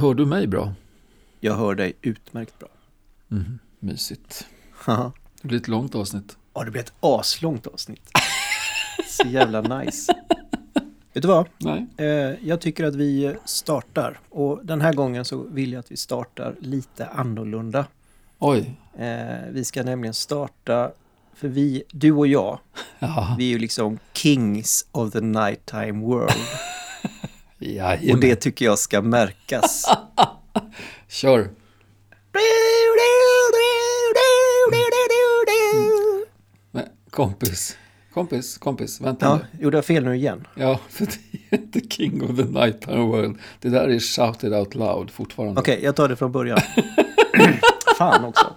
Hör du mig bra? Jag hör dig utmärkt bra. Mm, mysigt. Det blir ett långt avsnitt. Ja, det blir ett aslångt avsnitt. Så jävla nice. Vet du vad? Nej. Eh, jag tycker att vi startar. Och den här gången så vill jag att vi startar lite annorlunda. Oj. Eh, vi ska nämligen starta, för vi, du och jag, Ja. vi är ju liksom kings of the nighttime world. Jajamän. Och det tycker jag ska märkas. Kör. Men, kompis. Kompis, kompis, vänta Ja, nu. gjorde jag fel nu igen? Ja, för det är inte King of the Nighttime World. Det där är shouted out loud fortfarande. Okej, jag tar det från början. Fan också.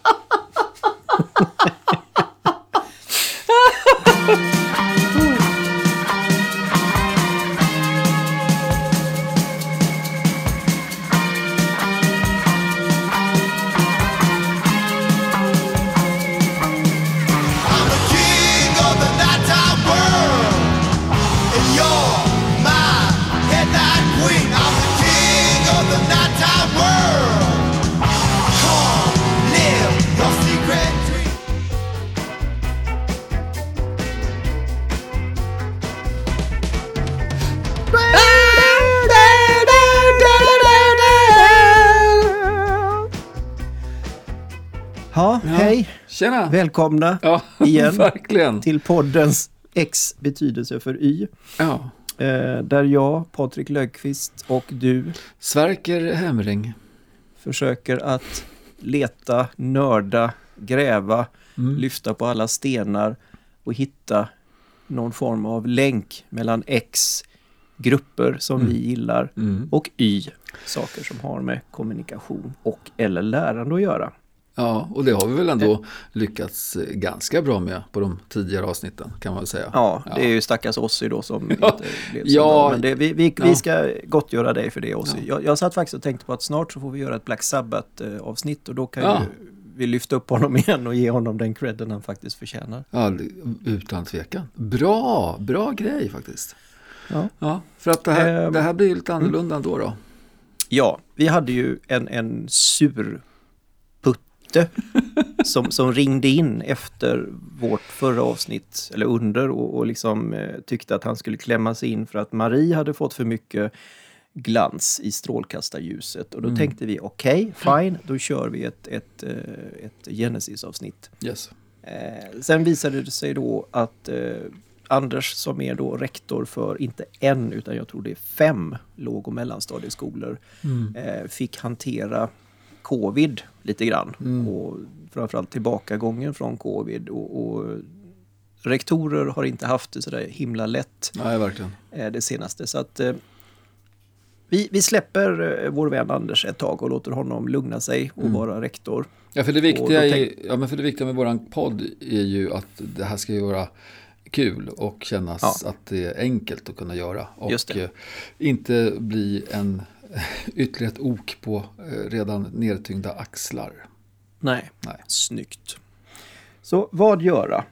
Tjena! Välkomna Ja, igen. verkligen. till poddens X betydelse för Y. Ja. Eh, där jag, Patrik Löfqvist och du Sverker Hemring. försöker att leta, nörda, gräva, Mm. lyfta på alla stenar och hitta någon form av länk mellan X, grupper som vi gillar, Mm. och Y, saker som har med kommunikation och eller lärande att göra. Ja, och det har vi väl ändå lyckats eh, ganska bra med på de tidigare avsnitten kan man väl säga. Ja, det är ju stackars Ossi då som Ja. inte blev så Ja. bra. Men det, vi, vi, Ja. vi ska gottgöra dig för det Ossi. Ja. Jag, jag satt faktiskt och tänkte på att snart så får vi göra ett Black Sabbath-avsnitt och då kan Ja. ju vi lyfta upp honom igen och ge honom den credden han faktiskt förtjänar. Ja, utan tvekan. Bra, bra grej faktiskt. Ja. Ja, för att det här, Ehm, det här blir lite annorlunda ändå då. Ja, vi hade ju en, en sur putte som, som ringde in efter vårt förra avsnitt, eller under, och, och liksom eh, tyckte att han skulle klämma sig in för att Marie hade fått för mycket glans i strålkastarljuset. Och då tänkte vi, okej, fine, då kör vi ett, ett, eh, ett Genesis-avsnitt. Yes. Eh, sen visade det sig då att eh, Anders som är då rektor för inte en utan jag tror det är fem låg och mellanstadieskolor eh, fick hantera covid lite grann och framförallt tillbakagången från covid och, och rektorer har inte haft det sådär himla lätt Nej, verkligen. eh, det senaste så att eh, vi, vi släpper eh, vår vän Anders ett tag och låter honom lugna sig och vara rektor. Ja, för det viktiga, är, ja, men för det viktiga med våran podd är ju att det här ska ju vara kul och kännas Ja. att det är enkelt att kunna göra. Och inte bli en ytterligare ett ok på eh, redan nedtyngda axlar. Nej, Nej. snyggt. Så vad göra?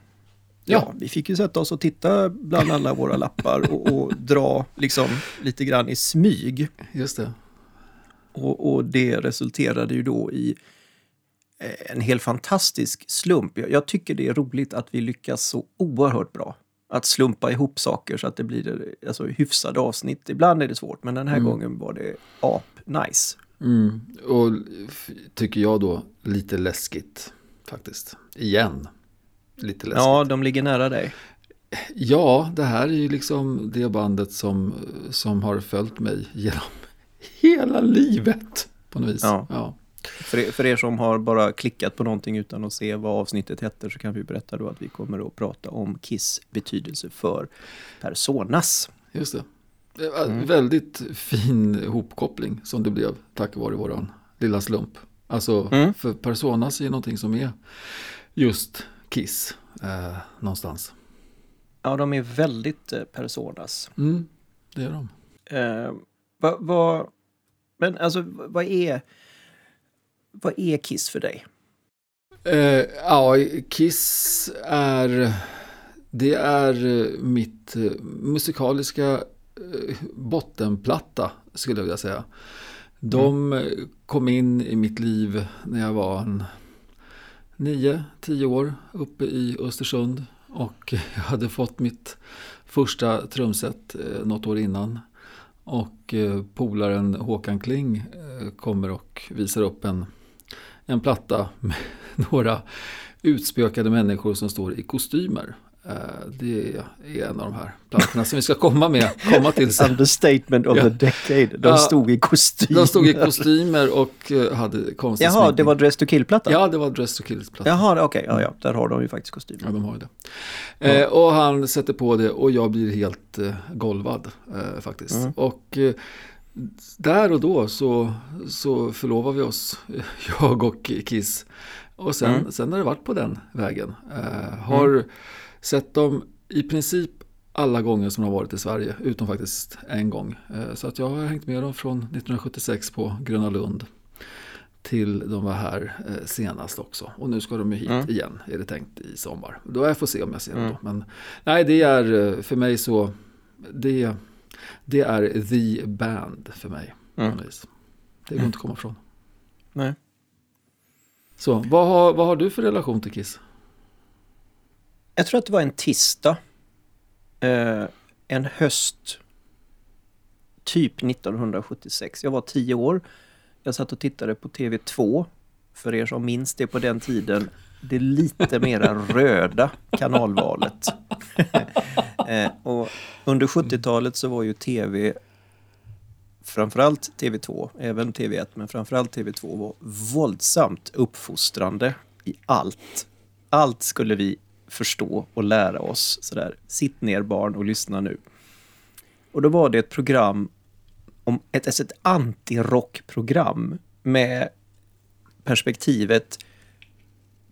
Ja, Ja. vi fick ju sätta oss och titta bland alla våra lappar och, och dra liksom lite grann i smyg. Just det. Och, och det resulterade ju då i eh, en helt fantastisk slump. Jag, jag tycker det är roligt att vi lyckas så oerhört bra. Att slumpa ihop saker så att det blir alltså, hyfsade avsnitt. Ibland är det svårt, men den här gången var det ap-nice. Mm. Och tycker jag då lite läskigt faktiskt. Igen. Lite läskigt. Ja, de ligger nära dig. Ja, det här är ju liksom det bandet som, som har följt mig genom hela livet på något vis. Ja. Ja. För er, för er som har bara klickat på någonting utan att se vad avsnittet heter så kan vi berätta då att vi kommer att prata om Kiss betydelse för personas. Just det. en Väldigt fin hopkoppling som det blev tack vare våran lilla slump. Alltså, Mm. för Personas är någonting som är just Kiss eh, någonstans. Ja, de är väldigt eh, personas. Mm, det är de. Eh, vad, vad, men alltså, vad är, vad är Kiss för dig? Eh, ja, Kiss är... Det är eh, mitt eh, musikaliska bottenplatta, skulle jag vilja säga. De eh, kom in i mitt liv när jag var en 9-10 år uppe i Östersund. Och jag hade fått mitt första trumset något år innan. Och polaren Håkan Kling kommer och visar upp en, en platta med några utspökade människor som står i kostymer. Eh, Det är en av de här plattorna som vi ska komma, med, komma till sen. Understatement of Ja. the decade. De Ja. stod i kostym. De stod i kostymer och eh, hade konstig Jaha, sminkning. det var Dress to Kill-plattan? Ja, det var Dress to Kills-plattan. Jaha, okej. Ja, ja. Där har de ju faktiskt kostymer. Ja, de har ju det. Eh, och han sätter på det och jag blir helt eh, golvad eh, faktiskt. Mm. Och där och då så, så förlovar vi oss, jag och Kiss. Och sen, Mm. sen har det varit på den vägen. Eh, har sett dem i princip alla gånger som de har varit i Sverige, utom faktiskt en gång. Eh, så att jag har hängt med dem från 1976 på Gröna Lund till de var här eh, senast också. Och nu ska de ju hit Mm. igen, är det tänkt i sommar. Då jag får se om jag ser dem Mm. då. Men nej, det är eh, för mig så, det, det är the band för mig. Mm. Det går inte att komma ifrån. Nej. Så, vad har, vad har du för relation till Kiss? Jag tror att det var en tisdag. Eh, en höst. Typ 1976. Jag var tio år. Jag satt och tittade på TV2. För er som minns det på den tiden. Det lite mera röda kanalvalet. eh, och under 70-talet så var ju TV framförallt TV2, även TV1, men framförallt TV2 var våldsamt uppfostrande i allt. Allt skulle vi förstå och lära oss. Sådär. Sitt ner barn och lyssna nu. Och då var det ett program, om ett, ett anti-rockprogram med perspektivet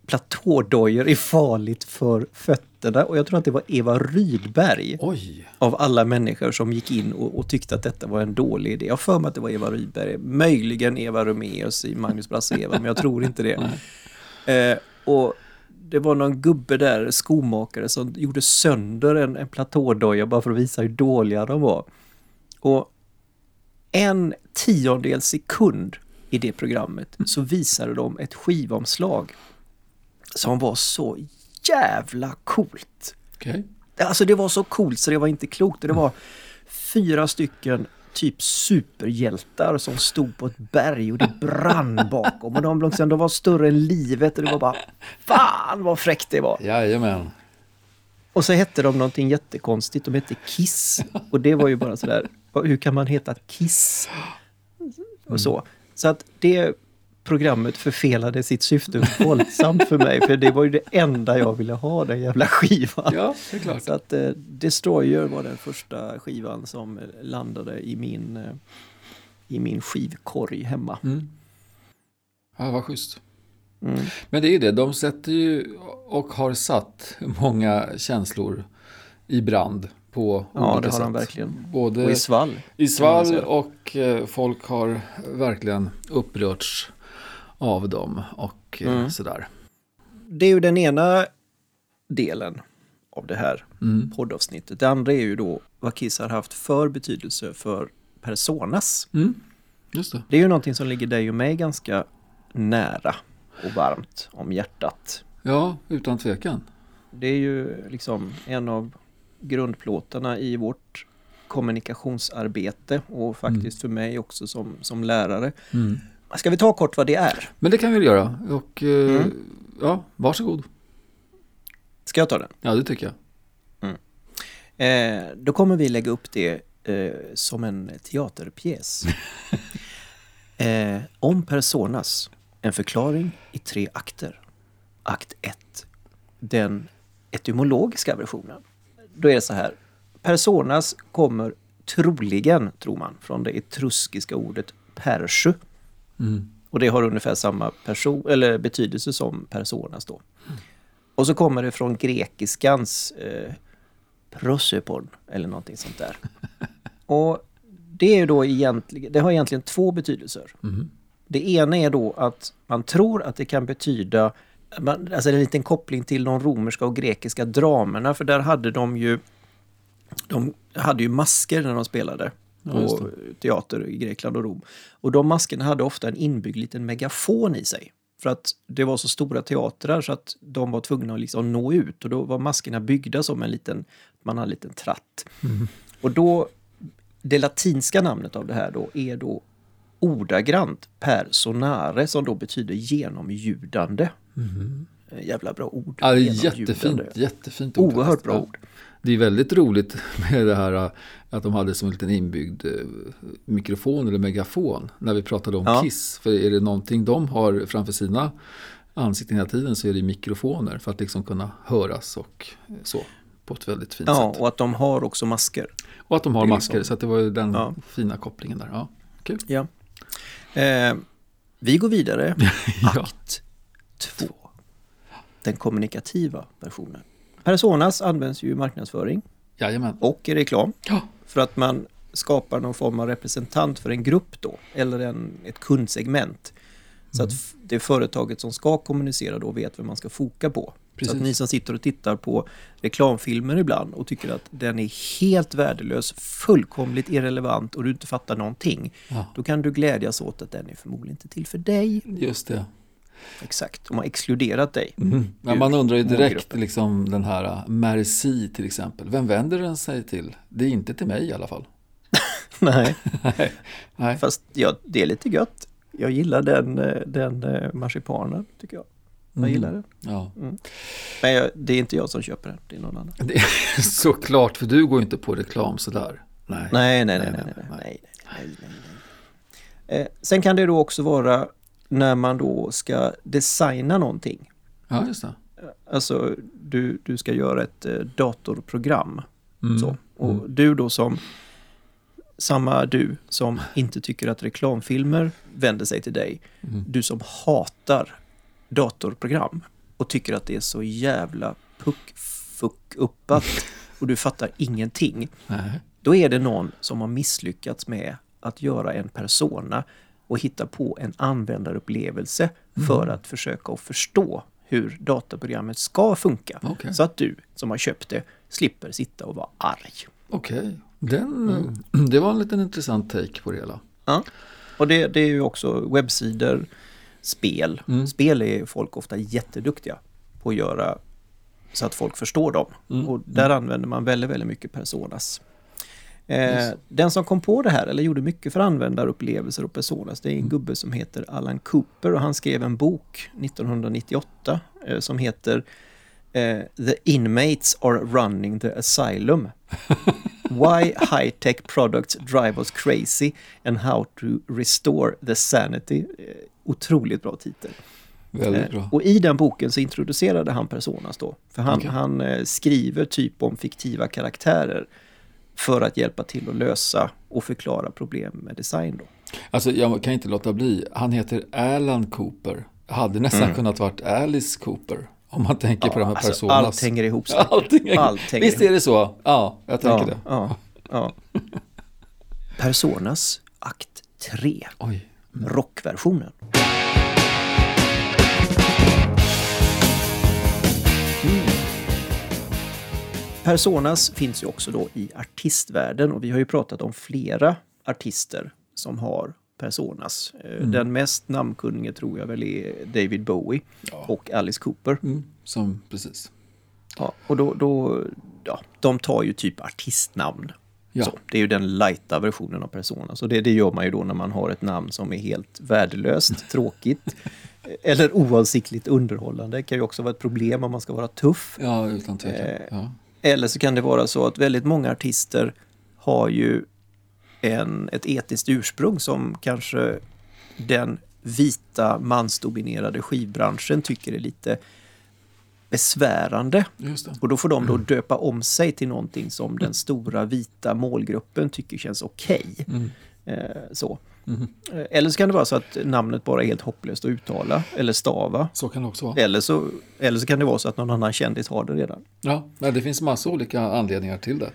platådojor är farligt för fötterna. Och jag tror att det var Eva Rydberg Oj! av alla människor som gick in och, och tyckte att detta var en dålig idé. Jag har för mig att det var Eva Rydberg, möjligen Eva Rumeus i Magnus Brasse och Eva, men jag tror inte det. Eh, och det var någon gubbe där, skomakare, som gjorde sönder en, en platådoja bara för att visa hur dåliga de var. Och en tiondel sekund i det programmet så visade de ett skivomslag som var så jävla coolt. Okej. Alltså det var så coolt så det var inte klokt. Det var fyra stycken typ superhjältar som stod på ett berg och det brann bakom. Och de, liksom, de var större än livet och det var bara Fan vad fräckt det var! Jajamän. Och så hette de någonting jättekonstigt. De hette Kiss. Och det var ju bara sådär, hur kan man heta Kiss? Och så. Så att det programmet förfelade sitt syfte våldsamt för mig. För det var ju det enda jag ville ha, den jävla skivan. Ja, det är klart. Så att eh, Destroyer var den första skivan som landade i min, eh, i min skivkorg hemma. Mm. Ja, vad schysst. Mm. Men det är ju det, de sätter ju och har satt många känslor i brand på Ja, olika det har sätt. verkligen. Både Och i svall. i svall och eh, folk har verkligen upprörts av dem och eh, Mm. sådär. Det är ju den ena delen av det här Mm. poddavsnittet. Det andra är ju då vad Kiss har haft för betydelse för personas. Mm. Det. Det är ju någonting som ligger dig och mig ganska nära och varmt om hjärtat. Ja, utan tvekan. Det är ju liksom en av grundplåtarna i vårt kommunikationsarbete och faktiskt för mig också som, som lärare. Mm. Ska vi ta kort vad det är? Men det kan vi göra. Och eh, Mm. ja, varsågod. Ska jag ta den? Ja, det tycker jag. Eh, då kommer vi lägga upp det eh, som en teaterpjäs. eh, om personas, en förklaring i tre akter. Akt 1, den etymologiska versionen. Då är det så här. Personas kommer troligen, tror man, från det etruskiska ordet persu. Mm. Och det har ungefär samma person, eller betydelse som personas då. Och så kommer det från grekiskans eh, prosopon eller någonting sånt där. Och det är ju då egentligen, det har egentligen två betydelser. Mhm. Det ena är då att man tror att det kan betyda, man, alltså en liten koppling till de romerska och grekiska dramerna, för där hade de ju, de hade ju masker när de spelade. Ja, på teater i Grekland och Rom. Och de maskerna hade ofta en inbyggd liten megafon i sig. För att det var så stora teatrar så att de var tvungna att liksom nå ut och då var maskerna byggda som en liten, man hade en liten tratt. Och då, det latinska namnet av det här då är då ordagrant per sonare som då betyder genomljudande. Eh, Jävla bra ord. Ja, jättefint, jättefint ord Oerhört bra ord. Det är väldigt roligt med det här äh, att de hade som en liten inbyggd äh, mikrofon eller megafon när vi pratade om Ja. Kiss. För är det någonting de har framför sina ansikten hela tiden så är det mikrofoner för att liksom kunna höras och äh, så på ett väldigt fint Ja, sätt. och att de har också masker. Och att de har masker liksom- så att det var ju den Ja. fina kopplingen där. Ja, kul. Ja. Eh, vi går vidare. Ja. Akt 2. Den kommunikativa versionen. Personas används ju i marknadsföring Jajamän. och i reklam Ja. för att man skapar någon form av representant för en grupp då, eller en, ett kundsegment. Så Mm. att det företaget som ska kommunicera då vet vad man ska foka på. Så Precis. att ni som sitter och tittar på reklamfilmer ibland och tycker att den är helt värdelös, fullkomligt irrelevant och du inte fattar någonting. Ja. Då kan du glädjas åt att den är förmodligen inte till för dig. Just det. Exakt, de har exkluderat dig. Mm. Ja, man undrar ju direkt, liksom den här äh, Merci till exempel, vem vänder den sig till? Det är inte till mig i alla fall. Nej. Nej. fast ja, det är lite gött. Jag gillar den, äh, den äh, marsipanen, tycker jag. Jag mm. gillar den. Ja. Mm. Men jag, det är inte jag som köper den, det är någon annan. Det är såklart, för du går inte på reklam sådär. Nej, nej, nej. sen kan det då också vara när man då ska designa någonting. Ja, just det. Alltså, du, du ska göra ett eh, datorprogram. Mm. Så. Och du då som, samma du som inte tycker att reklamfilmer vänder sig till dig. Mm. Du som hatar datorprogram och tycker att det är så jävla puck-fuck-uppat och du fattar ingenting. Då är det någon som har misslyckats med att göra en persona och hitta på en användarupplevelse för att försöka att förstå hur dataprogrammet ska funka. Okej. Så att du som har köpt det slipper sitta och vara arg. Okej, Den, Mm. det var en liten intressant take på det hela. Ja. Och det, det är ju också webbsidor, spel. Mm. Spel är folk ofta jätteduktiga på att göra så att folk förstår dem. Mm. Och där använder man väldigt, väldigt mycket personas. Eh, den som kom på det här, eller gjorde mycket för användarupplevelser och personas, det är en Mm. gubbe som heter Alan Cooper och han skrev en bok 1998 eh, som heter eh, The Inmates Are Running the Asylum. Why High-Tech Products Drive Us Crazy and How to Restore the Sanity. Eh, Otroligt bra titel. Väldigt bra. Och i den boken så introducerade han Personas då. För han, Okej. han skriver typ om fiktiva karaktärer för att hjälpa till att lösa och förklara problem med design då. Alltså jag kan inte låta bli. Han heter Alan Cooper. Hade nästan kunnat varit Alice Cooper. Om man tänker på de här alltså, personas. allt hänger ihop. Ja, Allting hänger. Allt hänger Visst är det så? Ja, jag tänker ja, det. Ja, ja. Personas akt 3, Oj. rockversionen. Personas finns ju också då i artistvärlden och vi har ju pratat om flera artister som har personas. Eh, Den mest namnkunnige tror jag väl är David Bowie Ja. och Alice Cooper. Mm, som precis. Ja, och då, då, ja, de tar ju typ artistnamn. Ja. Så, det är ju den lighta versionen av Persona. Så det, det gör man ju då när man har ett namn som är helt värdelöst, tråkigt eller oavsiktligt underhållande. Det kan ju också vara ett problem om man ska vara tuff. Ja, utan tvekan. Eh, Ja. Eller så kan det vara så att väldigt många artister har ju en, ett etiskt ursprung som kanske den vita mansdominerade skivbranschen tycker är lite besvärande. Och då får de då döpa om sig till någonting som den stora vita målgruppen tycker känns okej. Mm. Eh, så. Mhm. Eh, Eller så kan det vara så att namnet bara är helt hopplöst att uttala eller stava. Så kan det också vara. Eller så, eller så kan det vara så att någon annan kändis har det redan. Ja, men det finns massa olika anledningar till det.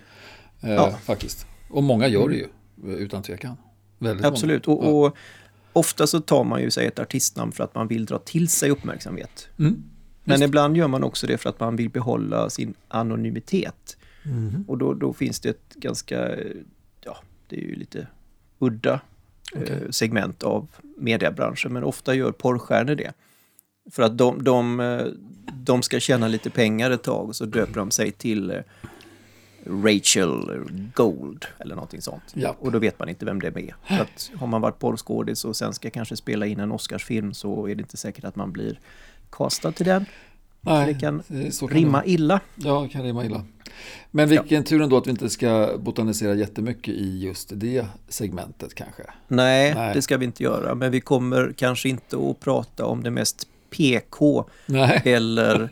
Eh, Ja. Mm. Faktiskt. Och många gör det ju, eh, utan tvekan. Väldigt Absolut. Många. Och, och ofta så tar man ju sig ett artistnamn för att man vill dra till sig uppmärksamhet. Mm. Men Just. ibland gör man också det för att man vill behålla sin anonymitet. Mhm. Och då, då finns det ett ganska, ja, det är ju lite udda Okej. eh, segment av mediebranschen, men ofta gör porrstjärnor det. För att de, de, eh, de ska tjäna lite pengar ett tag och så döper de sig till eh, Rachel Gold eller någonting sånt. Ja. Och då vet man inte vem det är. För att har man varit porrskådis och sen ska kanske spela in en Oscarsfilm så är det inte säkert att man blir castad till den. Nej, det kan så kan det rimma vara. illa. Ja, det kan rimma illa. Men vilken tur ändå att vi inte ska botanisera jättemycket i just det segmentet kanske. Nej, Nej. det ska vi inte göra. Men vi kommer kanske inte att prata om det mest PK Nej, eller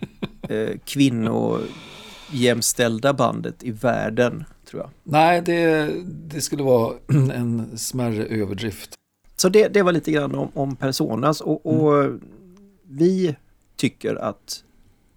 eh, kvinnojämställda bandet i världen, tror jag. Nej det, det skulle vara en smärre överdrift. Så det, det var lite grann om, om Personas och, och vi tycker att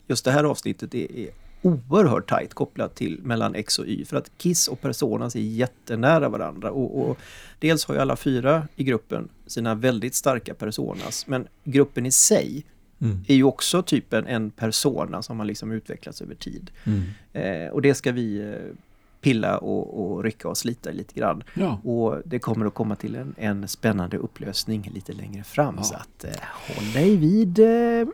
just det här avsnittet är, är oerhört tajt kopplat till mellan X och Y för att Kiss och Personas är jättenära varandra och, och dels har ju alla fyra i gruppen sina väldigt starka Personas men gruppen i sig Mm. är ju också typ en, en persona som har liksom utvecklats över tid. Mm. Eh, och det ska vi eh, pilla och, och rycka och slita lite grann. Ja. Och det kommer att komma till en, en spännande upplösning lite längre fram. Ja. Så att eh, håll dig vid eh,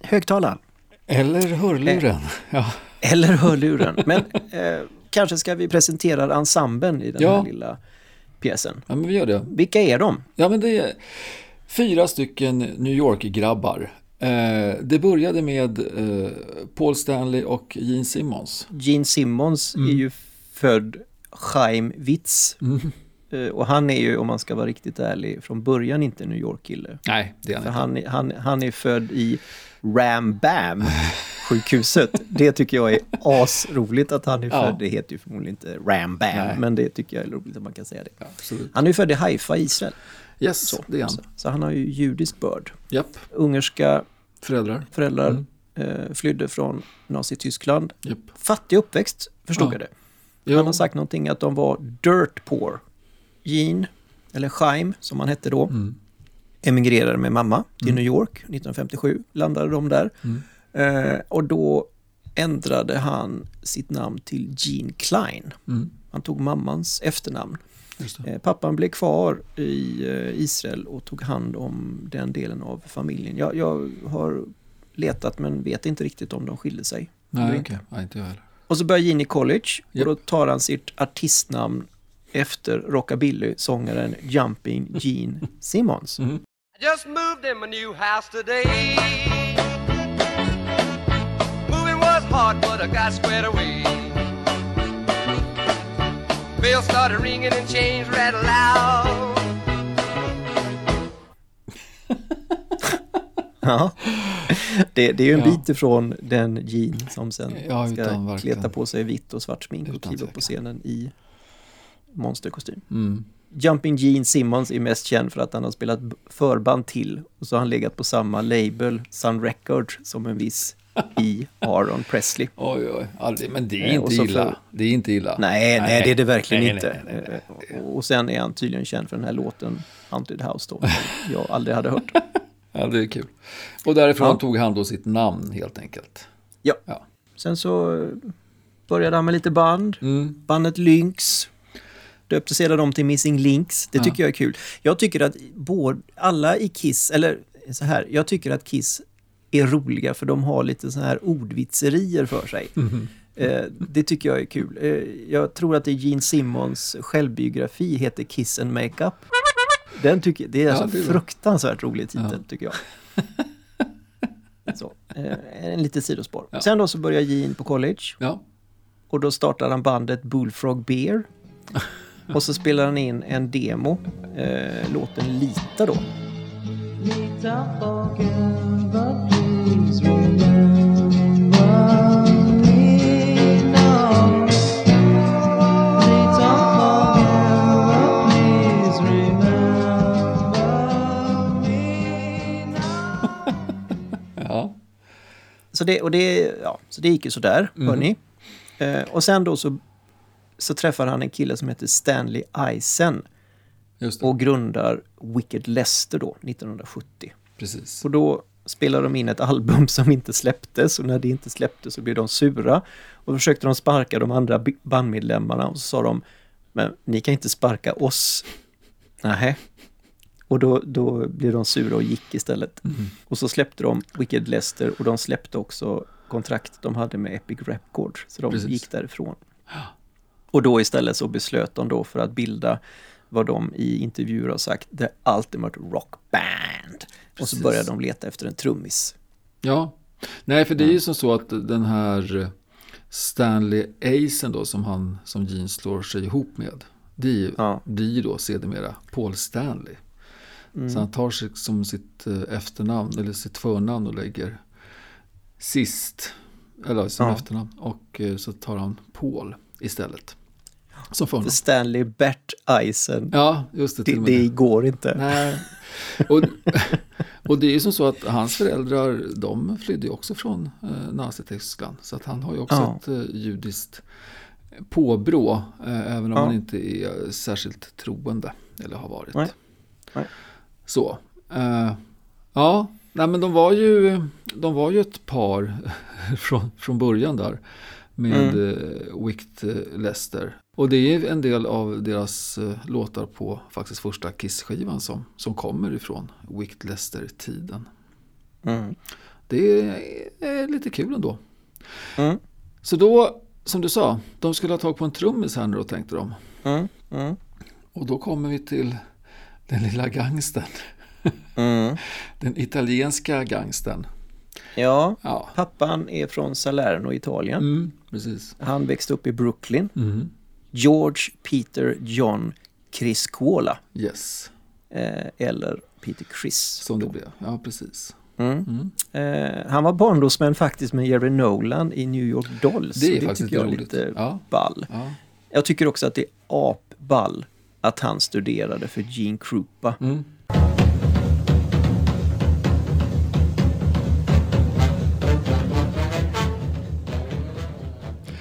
högtalaren. Eller hörluren. Ja. Eller hörluren. Men eh, kanske ska vi presentera ensemblen i den Ja. här lilla pjäsen. ja, men vi gör det. Vilka är de? Ja, men det är fyra stycken New York-grabbar. Eh, det började med eh, Paul Stanley och Gene Simmons. Gene Simmons är ju född Chaim Witz. Mm. Eh, och han är ju, om man ska vara riktigt ärlig, från början inte New York-kille. Nej, det är För han inte. han, han, han är född i Ram Bam sjukhuset. Det tycker jag är asroligt att han är Ja. född. Det heter ju förmodligen inte Ram Bam, Nej. men det tycker jag är roligt att man kan säga det. Ja. Han är ju född i Haifa, Israel. Yes, Så, det är han. så, så han har ju judisk börd. Japp, Ungerska föräldrar. föräldrar, Mm. eh, flydde från Nazityskland. Japp. Fattig uppväxt, förstod Ja. jag det. Jo. Han har sagt någonting att de var dirt poor. Gene, eller Chaim som han hette då, Mm. Emigrerade med mamma till New York 1957. Landade de där. Mm. Eh, och då ändrade han sitt namn till Gene Klein. Mm. Han tog mammans efternamn. Eh, pappan blev kvar i eh, Israel och tog hand om den delen av familjen. Jag, jag har letat men vet inte riktigt om de skilde sig. Nej. Nej, inte jag heller. Och så börjar Gene i college Japp. och då tar han sitt artistnamn efter rockabilly-sångaren Jumping Gene Simmons. Mm. I just moved in my new house today. Moving was hard, but I got squared away. Bells started ringing and chains rattled loud. Ja. Det, det är ju en Ja. bit ifrån den Gene som sen Ja, ska kleta på sig vitt och svart smink och kliva upp på scenen i monsterkostym. Mm. Jumping Gene Simmons är mest känd för att han har spelat förband till och så har han legat på samma label, Sun Records, som en viss i Aaron Presley. Oj, oj. Det, men det är Eh, inte illa. Det är inte illa. Nej, nej, det är det verkligen Nej, inte. nej, nej, nej. Och sen är han tydligen känd för den här låten Haunted House då, som jag aldrig hade hört. Ja, det är kul. Och därifrån Ja. tog han då sitt namn helt enkelt. Ja. Ja. Sen så eh, började han med lite band. Mm. Bandet Lynx. Döpte sedan om till Missing Links. Det Ja. tycker jag är kul. Jag tycker att både, alla i Kiss, eller så här, jag tycker att Kiss är roliga för de har lite så här ordvitserier för sig. Mhm. Eh, det tycker jag är kul. Eh, jag tror att det är Gene Simmons självbiografi heter Kiss and Makeup. Den tycker, det är Ja, alltså det är fruktansvärt rolig titel Ja. tycker jag. Så, eh, en lite sidospår. Ja. Sen då så börjar Gene på college Ja. och då startar han bandet Bullfrog Beer. Och så spelar han in en demo, eh, låten Lita då. Ja. Så det, och det, ja, så det gick ju sådär, Mm. hörni. Eh, och sen då så, så träffar han en kille som heter Stanley Eisen och grundar Wicked Lester då, 1970. Precis. Och då spelade de in ett album som inte släpptes och när det inte släpptes så blev de sura. Och då försökte de sparka de andra bandmedlemmarna och så sa de Men ni kan inte sparka oss. Nej. Och då, då blev de sura och gick istället. Och så släppte de Wicked Lester och de släppte också kontrakt de hade med Epic Records. Så de Precis. gick därifrån. Och då istället så beslöt de då för att bilda vad de i intervjuer har sagt, The Ultimate Rock Band. Och Precis. så började de leta efter en trummis. Ja, nej för det är ju som så att den här Stanley Acen då som han som Gene slår sig ihop med. Det är ju, Ja. det är då sedermera Paul Stanley. Mm. Så han tar sig som sitt eh, efternamn eller sitt förnamn och lägger sist, eller som Ja. efternamn. Och eh, så tar han Paul istället. Som. För Stanley Bert Eisen, Ja, just det. det, det går inte. Nej. Och, och det är ju som så att hans föräldrar, de flydde ju också från eh, Nazityskland. Så att han har ju också Ja. ett eh, judiskt påbrå, eh, även om Ja. han inte är särskilt troende, eller har varit. Nej. Nej. Så. Eh, ja, nej men de var ju, de var ju ett par från, från början där. Med Mm. eh, Wicked eh, Lester. Och det är en del av deras eh, låtar på faktiskt första Kiss-skivan som, som kommer ifrån Wicked Lester-tiden. Mm. Det är, är lite kul ändå. Mm. Så då, som du sa, de skulle ha tag på en trummis här nu då tänkte de. Mm. Mm. Och då kommer vi till den lilla gangsten. Mm. Den italienska gangsten. Ja, Ja, pappan är från Salerno, Italien. mm, precis. Han växte upp i Brooklyn. Mm. George Peter John Criscuola. Yes, Eh, eller Peter Chris. som det blev. Ja, precis. Mm. Eh, han var barndomsmän faktiskt med Jerry Nolan i New York Dolls. Det är och faktiskt tycker jag är lite Ja. ball. Ja. Jag tycker också att det är apball att han studerade för Gene Krupa. Mm.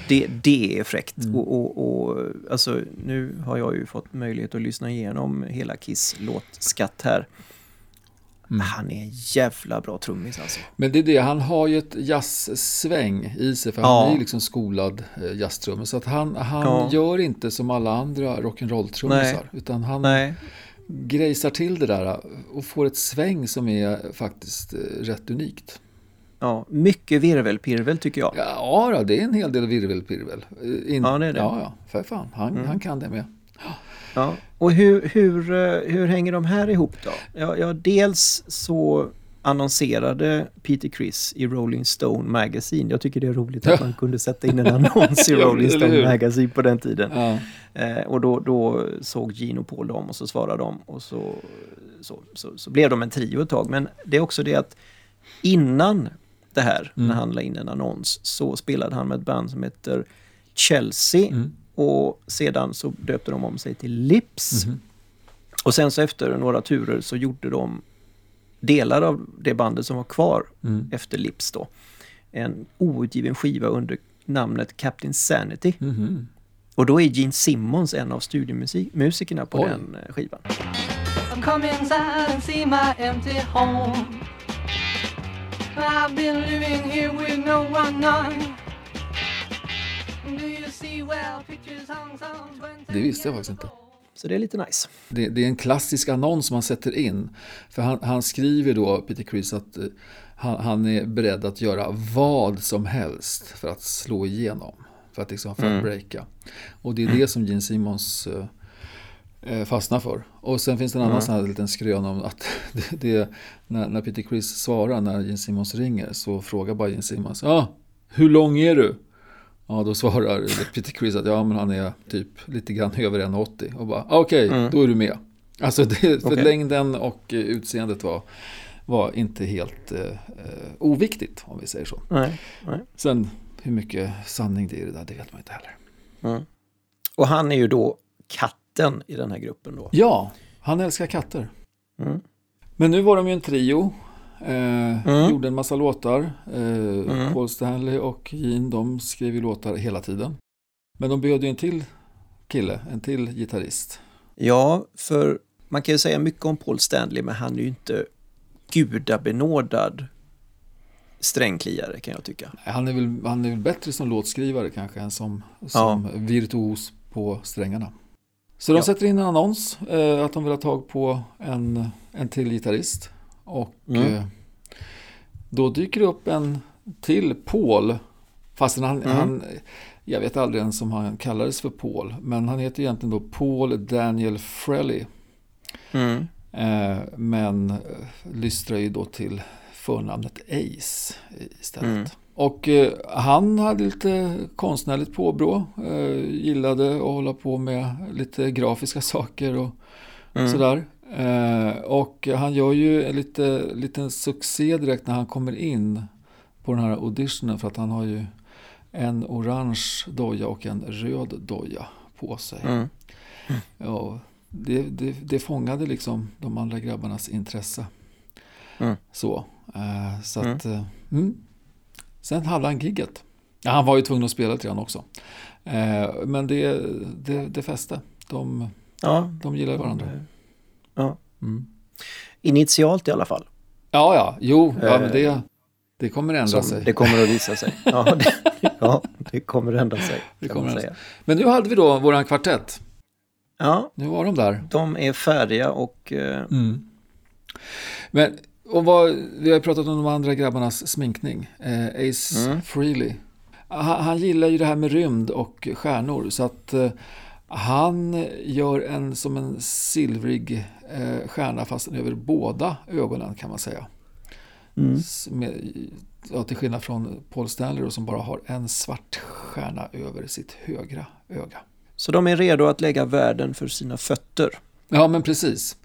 Det, det är fräckt. Mm. Och, och, och, alltså, nu har jag ju fått möjlighet att lyssna igenom hela Kiss låtskatt här. Mm. Han är en jävla bra trummis alltså. Men det är det, han har ju ett jazzsväng i sig för Ja. han är ju liksom skolad eh, jazztrummis. Så att han, han Ja. gör inte som alla andra rock'n'roll-trummisar. Utan han Nej, grejsar till det där och får ett sväng som är faktiskt eh, rätt unikt. Ja, mycket virvelpirvel tycker jag. Ja, då, det är en hel del virvelpirvel. Eh, In, Ja, det är det. Ja, ja, för fan. Han, Mm. han kan det med. Ja. Och hur, hur, eh, hur hänger de här ihop då? Ja, ja, dels så annonserade Peter Criss i Rolling Stone Magazine. Jag tycker det är roligt att man kunde sätta in en annons i Ja, Rolling Stone? Magazine på den tiden. Ja. Eh, och då, då såg Gino på dem och så svarade de och så, så, så, så blev de en trio ett tag. Men det är också det att innan det här, Mm. när han la in en annons, så spelade han med ett band som heter Chelsea. Mm. Och sedan så döpte de om sig till Lips. Mhm. Och sen så efter några turer så gjorde de delar av det bandet som var kvar Mm. efter Lips då. En outgiven skiva under namnet Captain Sanity. Mhm. Och då är Gene Simmons en av studiomusikerna på Oj. den eh, skivan. Come inside and see my empty home. I've been living here with no one none. Do you see well pictures hung some 20 Det visste jag faktiskt inte. Så det är lite nice. Det, det är en klassisk annons man sätter in. För han, han skriver då, Peter Criss, att eh, han, han är beredd att göra vad som helst för att slå igenom. För att, liksom, för att breaka. Och det är det som Gene Simmons eh, eh, fastnar för. Och sen finns det en annan sån här liten skrön om att det, det, när, när Peter Criss svarar när Gene Simmons ringer så frågar bara Gene Simmons, ja, ah, hur lång är du? Ja, då svarar Peter Criss att ja, men han är typ lite grann över 1,80 och bara ah, okej, då är du med. Alltså det, för Okej. längden och eh, utseendet var, var inte helt eh, eh, oviktigt om vi säger så. Nej, nej. Sen hur mycket sanning det är i det där, det vet man inte heller. Och han är ju då katten i den här gruppen då. Ja, han älskar katter. Mm. Men nu var de ju en trio. Eh, Mm. Gjorde en massa låtar. Eh, Paul Stanley och Gene, de skrev ju låtar hela tiden. Men de behövde ju en till kille, en till gitarrist. Ja, för man kan ju säga mycket om Paul Stanley, men han är ju inte gudabenådad strängkliare kan jag tycka. Han är, väl, han är väl bättre som låtskrivare kanske än som, som virtuos på strängarna. Så de Ja. sätter in en annons eh, att de vill ha tag på en, en till gitarrist. Och Mm. eh, då dyker det upp en till Paul. Fast han, Mm. han, jag vet aldrig ens om han kallades för Paul. Men han heter egentligen då Paul Daniel Frelly. Mm. Eh, men eh, lystrar ju då till förnamnet Ace istället. Mm. Och eh, han hade lite konstnärligt påbrå. Eh, gillade att hålla på med lite grafiska saker och Mm. sådär. Eh, och han gör ju en lite, liten succé direkt när han kommer in på den här auditionen. För att han har ju en orange doja och en röd doja på sig. Mm. Ja, det, det, det fångade liksom de andra grabbarnas intresse. Mm. Så, eh, så att... eh. Sen hade han gigget. Ja, han var ju tvungen att spela lite grann också. Eh, men det, det, det fäste. De, Ja. de gillar varandra. ja. Mm. Initialt i alla fall. Ja, ja, jo, ja, Eh, men det, det kommer ändra Som sig. det kommer att visa sig. Ja, det, ja, det kommer att ändra sig. Det kommer säga. Men nu hade vi då våran kvartett. Ja, Nu var de där. de är färdiga och eh, Mm. Men och vad, vi har pratat om de andra grabbarnas sminkning. Eh, Ace Mm. Frehley. Han, han gillar ju det här med rymd och stjärnor. Så att eh, han gör en som en silvrig eh, stjärna fast över båda ögonen kan man säga. mm. Med, ja, till skillnad från Paul Stanley då, som bara har en svart stjärna över sitt högra öga. Så de är redo att lägga världen för sina fötter. Ja, men precis.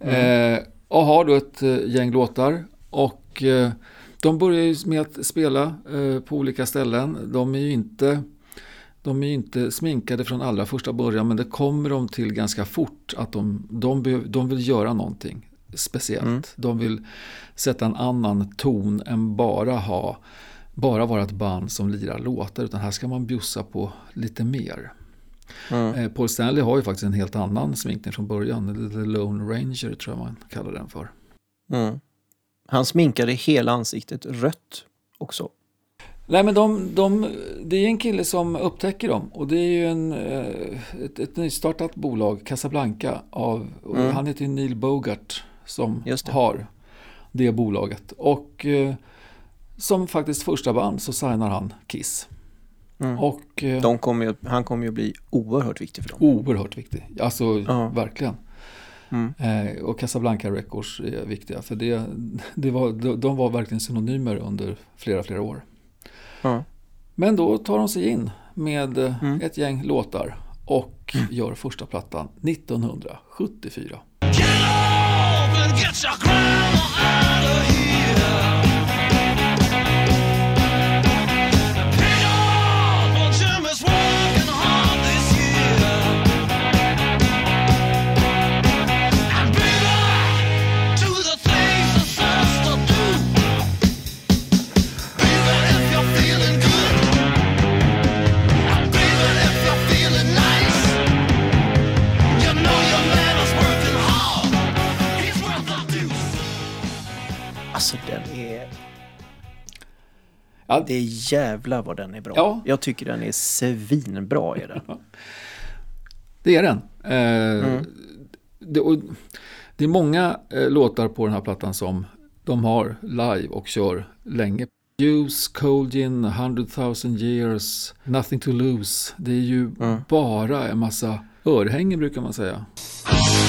Mm. Eh, och har då ett eh, gäng låtar. Och eh, de börjar ju med att spela eh, på olika ställen. De är ju inte, de är inte sminkade från allra första början, men det kommer de till ganska fort. Att de, de, behöv, de vill göra någonting speciellt. Mm. De vill sätta en annan ton än bara ha bara vara ett band som lirar låtar, utan här ska man bjussa på lite mer. Mm. Eh, Paul Stanley har ju faktiskt en helt annan sminkning från början. The Lone Ranger tror jag man kallar den för. Mm. Han sminkade hela ansiktet rött också. Nej men de, de, det är en kille som upptäcker dem och det är ju en, eh, ett, ett nystartat bolag, Casablanca, av, Mm. han heter Neil Bogart som det. har det bolaget. Och eh, som faktiskt första band så signar han Kiss. Mm. Och eh, De kommer ju, han kommer ju bli oerhört viktig för dem. oerhört viktig, alltså Ja. verkligen. Mm. Eh, och Casablanca Records är viktiga för det, det var, de, de var verkligen synonymer under flera, flera år. Ja. Men då tar de sig in med eh, Mm. ett gäng låtar och gör första plattan 1974. Ja, Det är jävla vad den är bra. Ja. Jag tycker den är svinbra är den. det är den. Eh, Mm. det, och, det är många eh, låtar på den här plattan som de har live och kör länge. Use, Cold Gin, 100 000 years, Nothing to lose. Det är ju Mm. bara en massa örhängen brukar man säga. He's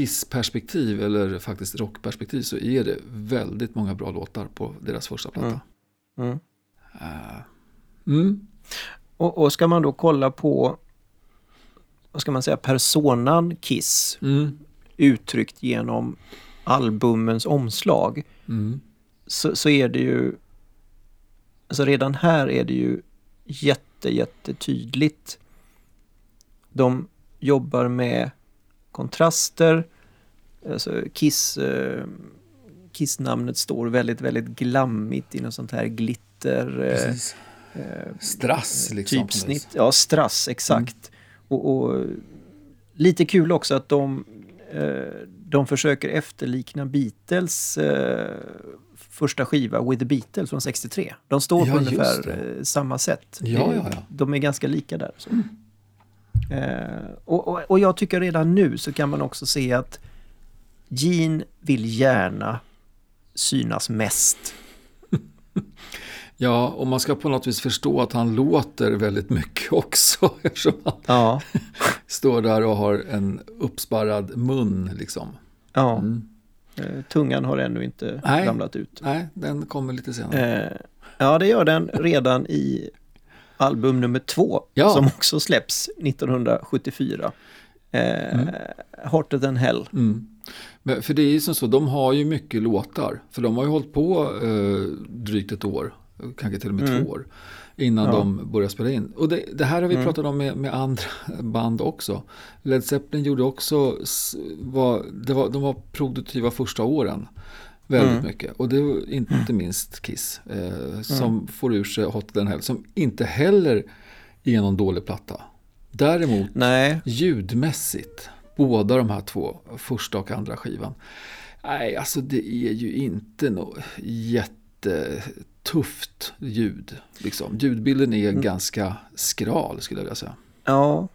Kiss-perspektiv, eller faktiskt rockperspektiv, så är det väldigt många bra låtar på deras första platta. Mm. Eh, mm. Och, och ska man då kolla på, vad ska man säga, personan Kiss Mm. uttryckt genom albumens omslag Mm. så, så är det ju, alltså redan här är det ju jätte, jättetydligt. De jobbar med kontraster. Alltså Kiss, eh, Kiss-namnet står väldigt, väldigt glammigt i något sånt här glitter. eh, eh, Strass liksom. något vis. typsnitt. Ja, strass, exakt. Och, och lite kul också att de, eh, de försöker efterlikna Beatles eh, första skiva With the Beatles från 63. De står Ja, på ungefär det. eh, samma sätt. Ja, ja, ja. De är ganska lika där. Så. Eh, och, och, och jag tycker redan nu så kan man också se att Gene vill gärna synas mest. Ja, och man ska på något vis förstå att han låter väldigt mycket också. Eftersom han Ja, står där och har en uppsparrad mun liksom. ja. Mm. Eh, tungan har ännu inte Nej. ramlat ut. Nej, den kommer lite senare. Eh, ja, det gör den redan i album nummer två, Ja. som också släpps 1974. Eh, Mm. Hotter than hell. Mm. Men för det är ju som så, de har ju mycket låtar. För de har ju hållit på eh, drygt ett år, kanske till och med Mm. två år, innan Ja. de började spela in. Och det, det här har vi Mm. pratat om med, med andra band också. Led Zeppelin gjorde också, var, var, de var produktiva första åren. Väldigt Mm. mycket. Och det var inte minst Kiss. Eh, som får ur sig Hot Than Hell. Som inte heller är någon dålig platta. Däremot Nej, ljudmässigt, båda de här två, första och andra skivan. Nej, alltså det är ju inte något jättetufft ljud. Liksom. Ljudbilden är ganska skral skulle jag vilja säga. ja,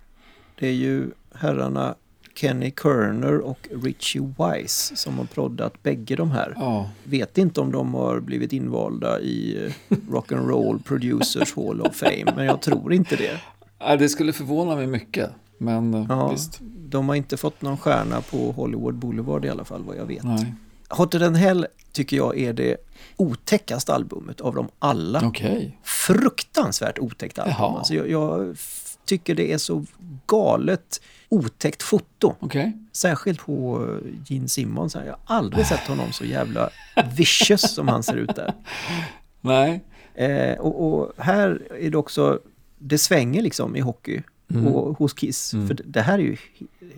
det är ju herrarna Kenny Kerner och Richie Wise som har proddat bägge de här. Ja, Vet inte om de har blivit invalda i eh, Rock'n'Roll Producers Hall of Fame, men jag tror inte det. Nej, det skulle förvåna mig mycket. Men eh, Ja, visst, de har inte fått någon stjärna på Hollywood Boulevard i alla fall vad jag vet. nej. Hotter than Hell tycker jag är det otäckaste albumet av dem alla. Okej. Fruktansvärt otäckt album. Jaha. Alltså jag, jag tycker det är så galet otäckt foto. Okej. Särskilt på eh, Gene Simmons. Jag har aldrig sett honom så jävla vicious som han ser ut där. Nej. Eh, och, och här är det också, det svänger liksom i hockey Mm. och hos Kiss. Mm. För det- här är ju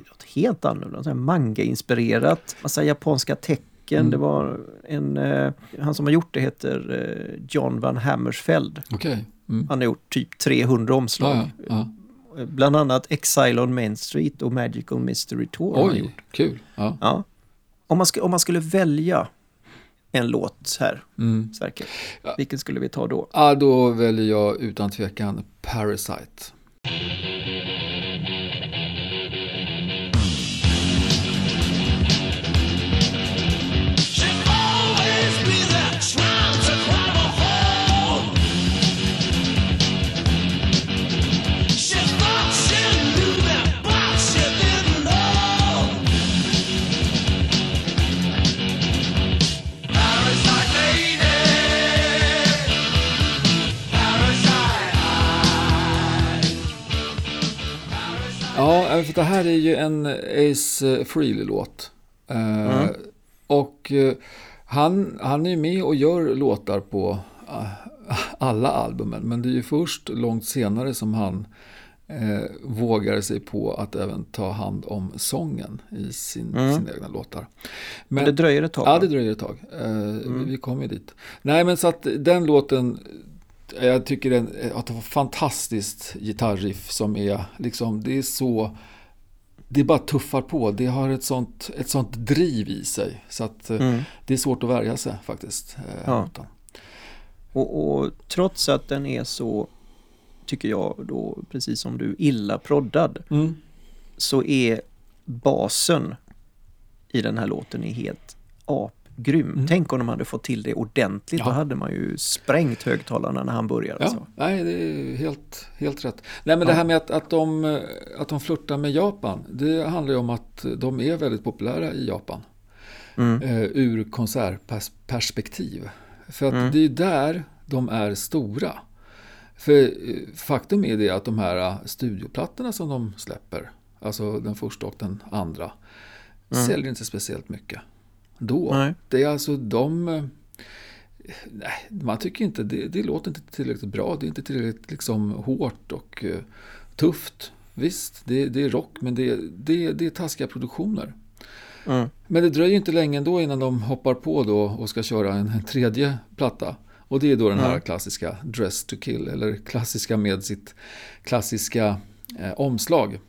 något helt annorlunda. Manga-inspirerat, massa japanska tecken. Mm. Det var en, eh, han som har gjort det heter eh, John Van Hammersfeld. Okej. Mm. Han har gjort typ 300 omslag. Ja, ja, ja. Bland annat Exile on Main Street och Magical Mystery Tour har Oj, gjort. kul. Ja. Ja. Om, man sk- om man skulle välja en låt här, Mm. Sverker, vilken skulle vi ta då? Ja, då väljer jag utan tvekan Parasite. För det här är ju en Ace Frehley-låt. Eh, Och eh, han, han är ju med och gör låtar på eh, alla albumen. Men det är ju först långt senare som han vågar sig på att även ta hand om sången i sin, Mm. sina egna låtar. Men det dröjer ett tag. Ja, det dröjer ett tag. Eh, vi- kommer ju dit. Nej, men så att den låten, jag tycker den, att det var fantastiskt gitarriff som är liksom, det är så, det bara tuffar på. Det har ett sånt, ett sånt driv i sig. Så att eh, Mm. det är svårt att värja sig faktiskt. eh, Ja. Och, och trots att den är så, tycker jag då, precis som du, illa proddad, Mm. så är basen i den här låten är helt apgrym. Mm. Tänk om de hade fått till det ordentligt, Ja. då hade man ju sprängt högtalarna när han börjar. Ja, Alltså. nej, det är helt, helt rätt. Nej, men det Ja. här med att, att, de, att de flörtar med Japan, det handlar ju om att de är väldigt populära i Japan. Mm. eh, ur konsertperspektiv. För att Mm. det är där de är stora. För eh, faktum är det att de här studioplattorna som de släpper, alltså den första och den andra, säljer inte speciellt mycket. Då. Nej. Det är alltså de... eh, Nej, man tycker inte, det, det låter inte tillräckligt bra, det är inte tillräckligt liksom hårt och eh, tufft Visst, det, det är rock, men det, det, det är taskiga produktioner. Mm. Men det dröjer inte länge ändå innan de hoppar på då och ska köra en, en tredje platta. Och det är då den här Mm. klassiska Dress to kill, eller klassiska med sitt klassiska eh, omslag.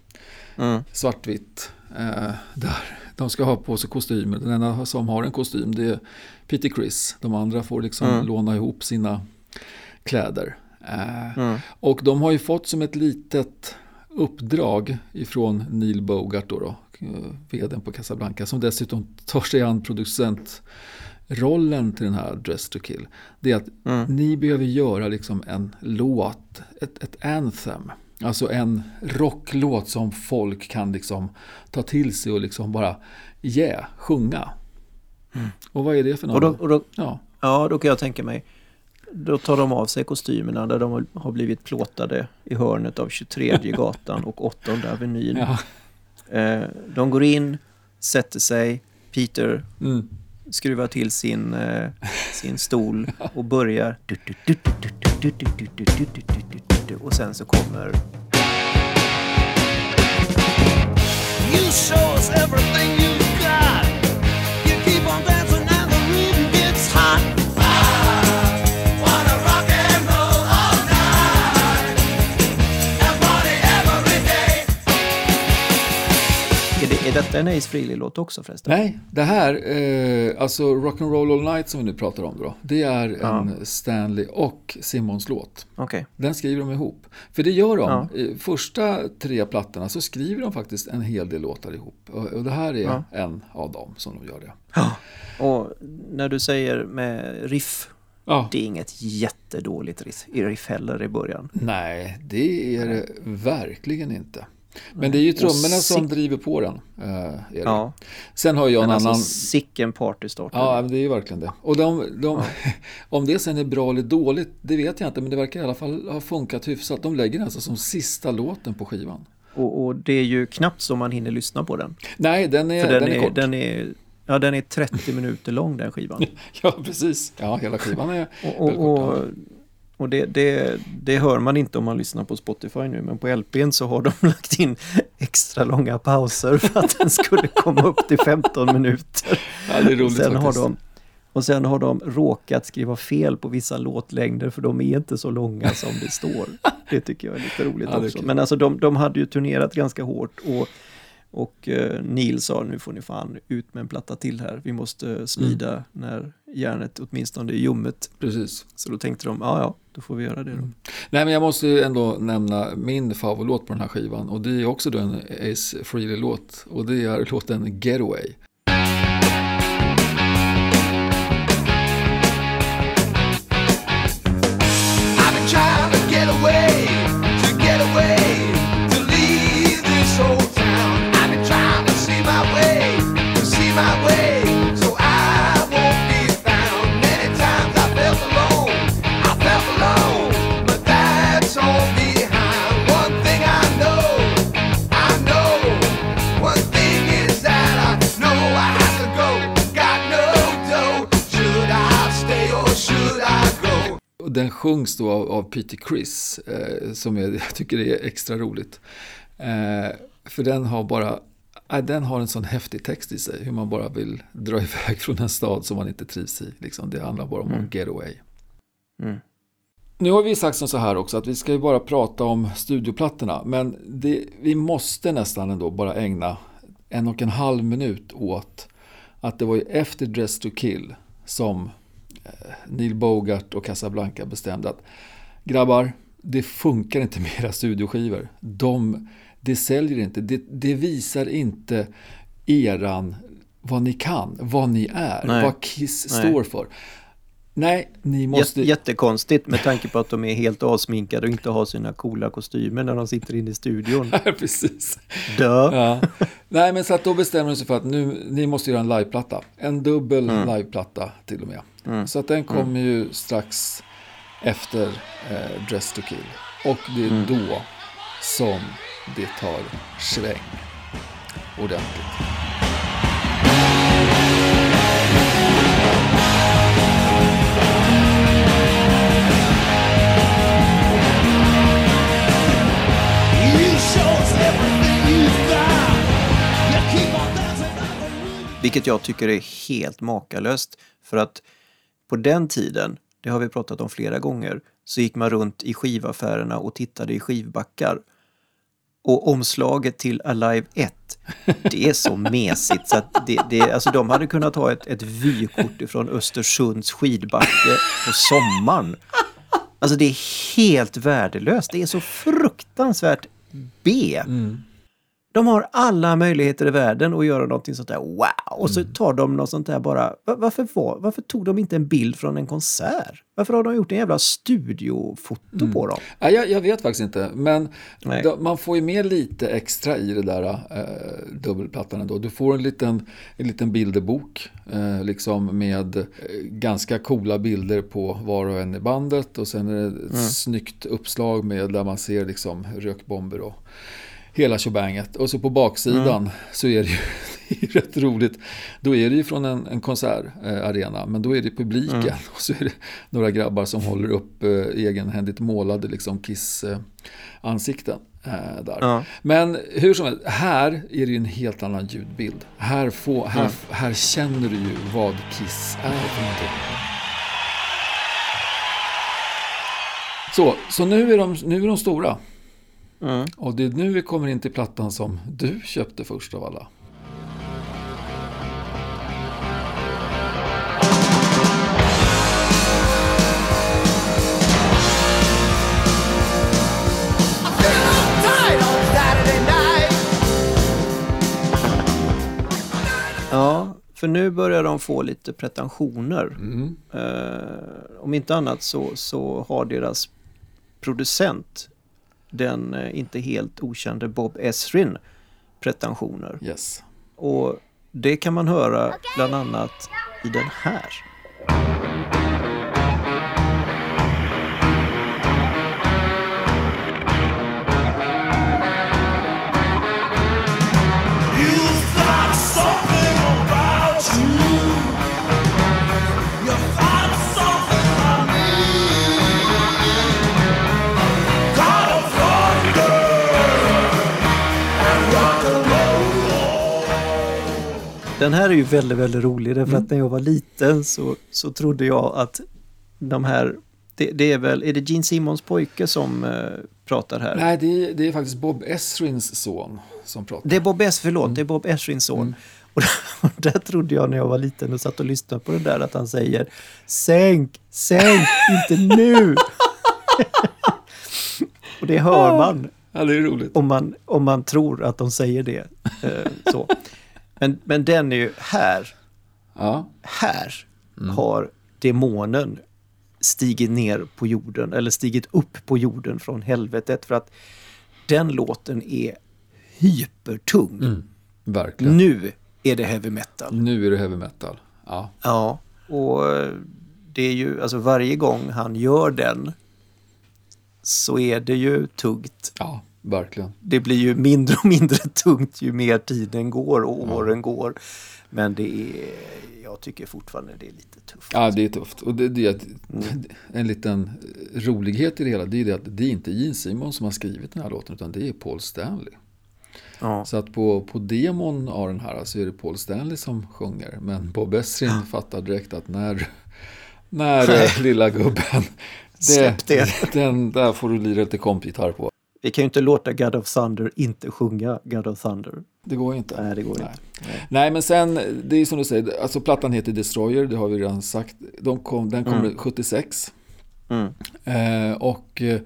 Mm. Svartvitt. Eh, där de ska ha på sig kostymer. Den enda som har en kostym det är Peter Chris. De andra får liksom Mm. låna ihop sina kläder. Eh, Mm. och de har ju fått som ett litet uppdrag ifrån Neil Bogart, då då, eh, vdn på Casablanca, som dessutom tar sig an producentrollen till den här Dress to kill. Det är att Mm. ni behöver göra liksom en låt, ett, ett anthem. Alltså en rocklåt som folk kan liksom ta till sig och liksom bara, yeah, sjunga. Och vad är det för Och då, något? och då, Ja, ja, då kan jag tänka mig, då tar de av sig kostymerna där de har blivit plåtade i hörnet av 23 gatan och 8 Avenyn. ja. Eh, de går in, sätter sig, Peter Mm. skruvar till sin, eh, sin stol och börjar... Och sen så kommer... You show us everything you Är, det, är detta en Ace Frehley-låt också förresten? Nej, det här, eh, alltså Rock'n'Roll All Night som vi nu pratar om då, det är Ja. en Stanley och Simmons låt. Okej. Den skriver de ihop. För det gör de. Ja. I första tre plattorna så skriver de faktiskt en hel del låtar ihop. Och, och det här är Ja. en av dem som de gör det. Och när du säger med riff, Ja. det är inget jättedåligt riff heller i början. Nej, det är det verkligen inte. Men det är ju trummorna Och som sick- driver på den. Eh. Ja, Sen har jag en men alltså annan... sicken partystarter. Ja, men det är ju verkligen det. Och de, de, om det sen är bra eller dåligt, det vet jag inte. Men det verkar i alla fall ha funkat hyfsat. De lägger den alltså som sista låten på skivan. Och, och det är ju knappt som man hinner lyssna på den. Nej, den är, För den, den är, är, kort. den, är, ja, den är 30 minuter lång den skivan. Ja, precis. Ja, hela skivan är Och, väldigt och, kort. och, och det, det, det hör man inte om man lyssnar på Spotify nu, men på LPn så har de lagt in extra långa pauser för att den skulle komma upp till 15 minuter. Ja, det är Och roligt sen, har de, och sen har de råkat skriva fel på vissa låtlängder för de är inte så långa som det står. Det tycker jag är lite roligt Ja, också. Men alltså de, de hade ju turnerat ganska hårt och, och eh, Neil sa nu får ni fan ut med en platta till här. Vi måste smida Mm. när järnet åtminstone är ljummet. Precis. Så då tänkte de, ja ja, då får vi göra det då. Nej, men jag måste ju ändå nämna min favoritlåt på den här skivan. Och det är också då en Ace Frehley-låt. Och det är låten Getaway. Den sjungs då av, av Peter Chris. Eh, som jag, jag tycker är extra roligt. Eh, för den har bara... eh, Den har en sån häftig text i sig. Hur man bara vill dra iväg från en stad som man inte trivs i. Liksom. Det handlar bara om Mm. att get away. Mm. Nu har vi sagt som så här också att vi ska ju bara prata om studioplattorna. Men det, vi måste nästan ändå bara ägna en och en halv minut åt att det var ju efter Dress to kill som Neil Bogart och Casablanca bestämde att grabbar, det funkar inte med era studioskivor. De, det säljer inte, det, det visar inte eran, vad ni kan, vad ni är, Nej. vad Kiss Nej. står för. Nej, ni måste... Jätte, jättekonstigt med tanke på att de är helt avsminkade och inte har sina coola kostymer när de sitter inne i studion. Precis. Dö! Ja. Nej, men så att då bestämmer de sig för att nu, ni måste göra en liveplatta. En dubbel liveplatta till och med. Så att den kommer ju strax efter eh, Dress to kill. Och det är då som det tar sväng ordentligt. Vilket jag tycker är helt makalöst. För att på den tiden, det har vi pratat om flera gånger, så gick man runt i skivaffärerna och tittade i skivbackar. Och omslaget till Alive 1, det är så mesigt så att det, det, alltså de hade kunnat ha ett, ett vykort ifrån Östersunds skidbacke på sommaren. Alltså det är helt värdelöst. Det är så fruktansvärt B. Mm. De har alla möjligheter i världen att göra någonting sånt där. Wow! Och så tar de något sånt där bara. Va- Varför, var, varför tog de inte en bild från en konsert? Varför har de gjort en jävla studiofoto på dem? Nej, jag, jag vet faktiskt inte, men då, man får ju med lite extra i det där eh, dubbelplattan ändå. Du får en liten, en liten bilderbok eh, liksom med eh, ganska coola bilder på var och en i bandet och sen är det ett snyggt uppslag med där man ser liksom rökbomber och hela tjobanget. Och så på baksidan så är det ju rätt roligt. Då är det ju från en, en konsertarena, men då är det publiken. Och så är det några grabbar som håller upp eh, egenhändigt målade liksom Kiss-ansikten. Eh, där. Ja. Men hur som helst, här är det ju en helt annan ljudbild. Här, får, här, här känner du ju vad Kiss är för någonting. Så, så nu, är de, nu är de stora. Mm. Och det är nu vi kommer in till plattan som du köpte först av alla. Ja, för nu börjar de få lite pretensioner. Mm. Eh, om inte annat så, så har deras producent, den eh, inte helt okände Bob Esrin, pretensioner. Yes. Och det kan man höra bland annat i den här. Den här är ju väldigt, väldigt rolig därför att när jag var liten så, så trodde jag att de här, det, det är väl, är det Gene Simmons pojke som eh, pratar här? Nej, det är, det är faktiskt Bob Esrins son som pratar. Det är Bob S, förlåt, det är Bob Esrins son. Och där, och där trodde jag när jag var liten och satt och lyssnade på det där att han säger Sänk, sänk, inte nu! och det hör man Ja, det är roligt. om man, om man tror att de säger det. Eh, så. Men, men den är ju här, Ja, här har demonen stigit ner på jorden, eller stigit upp på jorden från helvetet. För att den låten är hypertung. verkligen. Nu är det heavy metal. Nu är det heavy metal. Ja, Ja, och eh, det är ju, alltså varje gång han gör den så är det ju tungt. ja verkligen. Det blir ju mindre och mindre tungt ju mer tiden går och åren går. Men det är, jag tycker fortfarande det är lite tufft. Ja, det är tufft. Och det, det är att, en liten rolighet i det hela, det är det att det är inte Gene Simon som har skrivit den här låten, utan det är Paul Stanley. Ja. Så att på, på demon av den här så är det Paul Stanley som sjunger. Men Bob Esrin fattar direkt att när, när lilla gubben, Släpp det. Den, där får du lira lite kompgitarr på. Vi kan ju inte låta God of Thunder inte sjunga God of Thunder. Det går inte. Nej, det går Nej. inte. Nej. Nej, men sen, det är som du säger, alltså plattan heter Destroyer, det har vi redan sagt. De kom, den kom 76. Mm. Eh, och eh,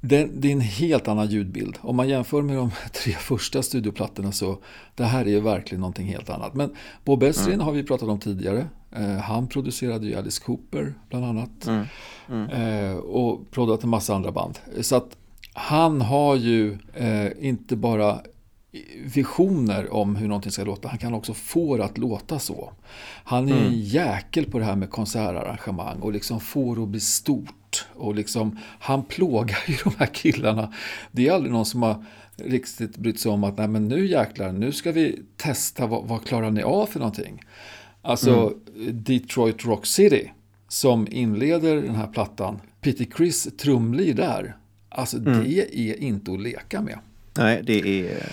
det, det är en helt annan ljudbild. Om man jämför med de tre första studioplattorna så det här är ju verkligen någonting helt annat. Men Bob Esrin har vi pratat om tidigare. Eh, han producerade ju Alice Cooper bland annat. Eh, och proddat en massa andra band. Så att han har ju eh, inte bara visioner om hur någonting ska låta. Han kan också få det att låta så. Han är en jäkel på det här med konsertarrangemang och liksom får det att bli stort. Och liksom, han plågar ju de här killarna. Det är aldrig någon som har riktigt brytt sig om att Nej, men nu jäklar, nu ska vi testa vad, vad klarar ni av för någonting. Alltså Detroit Rock City som inleder den här plattan. Peter Chris trumlir där. Alltså det är inte att leka med. Nej, det är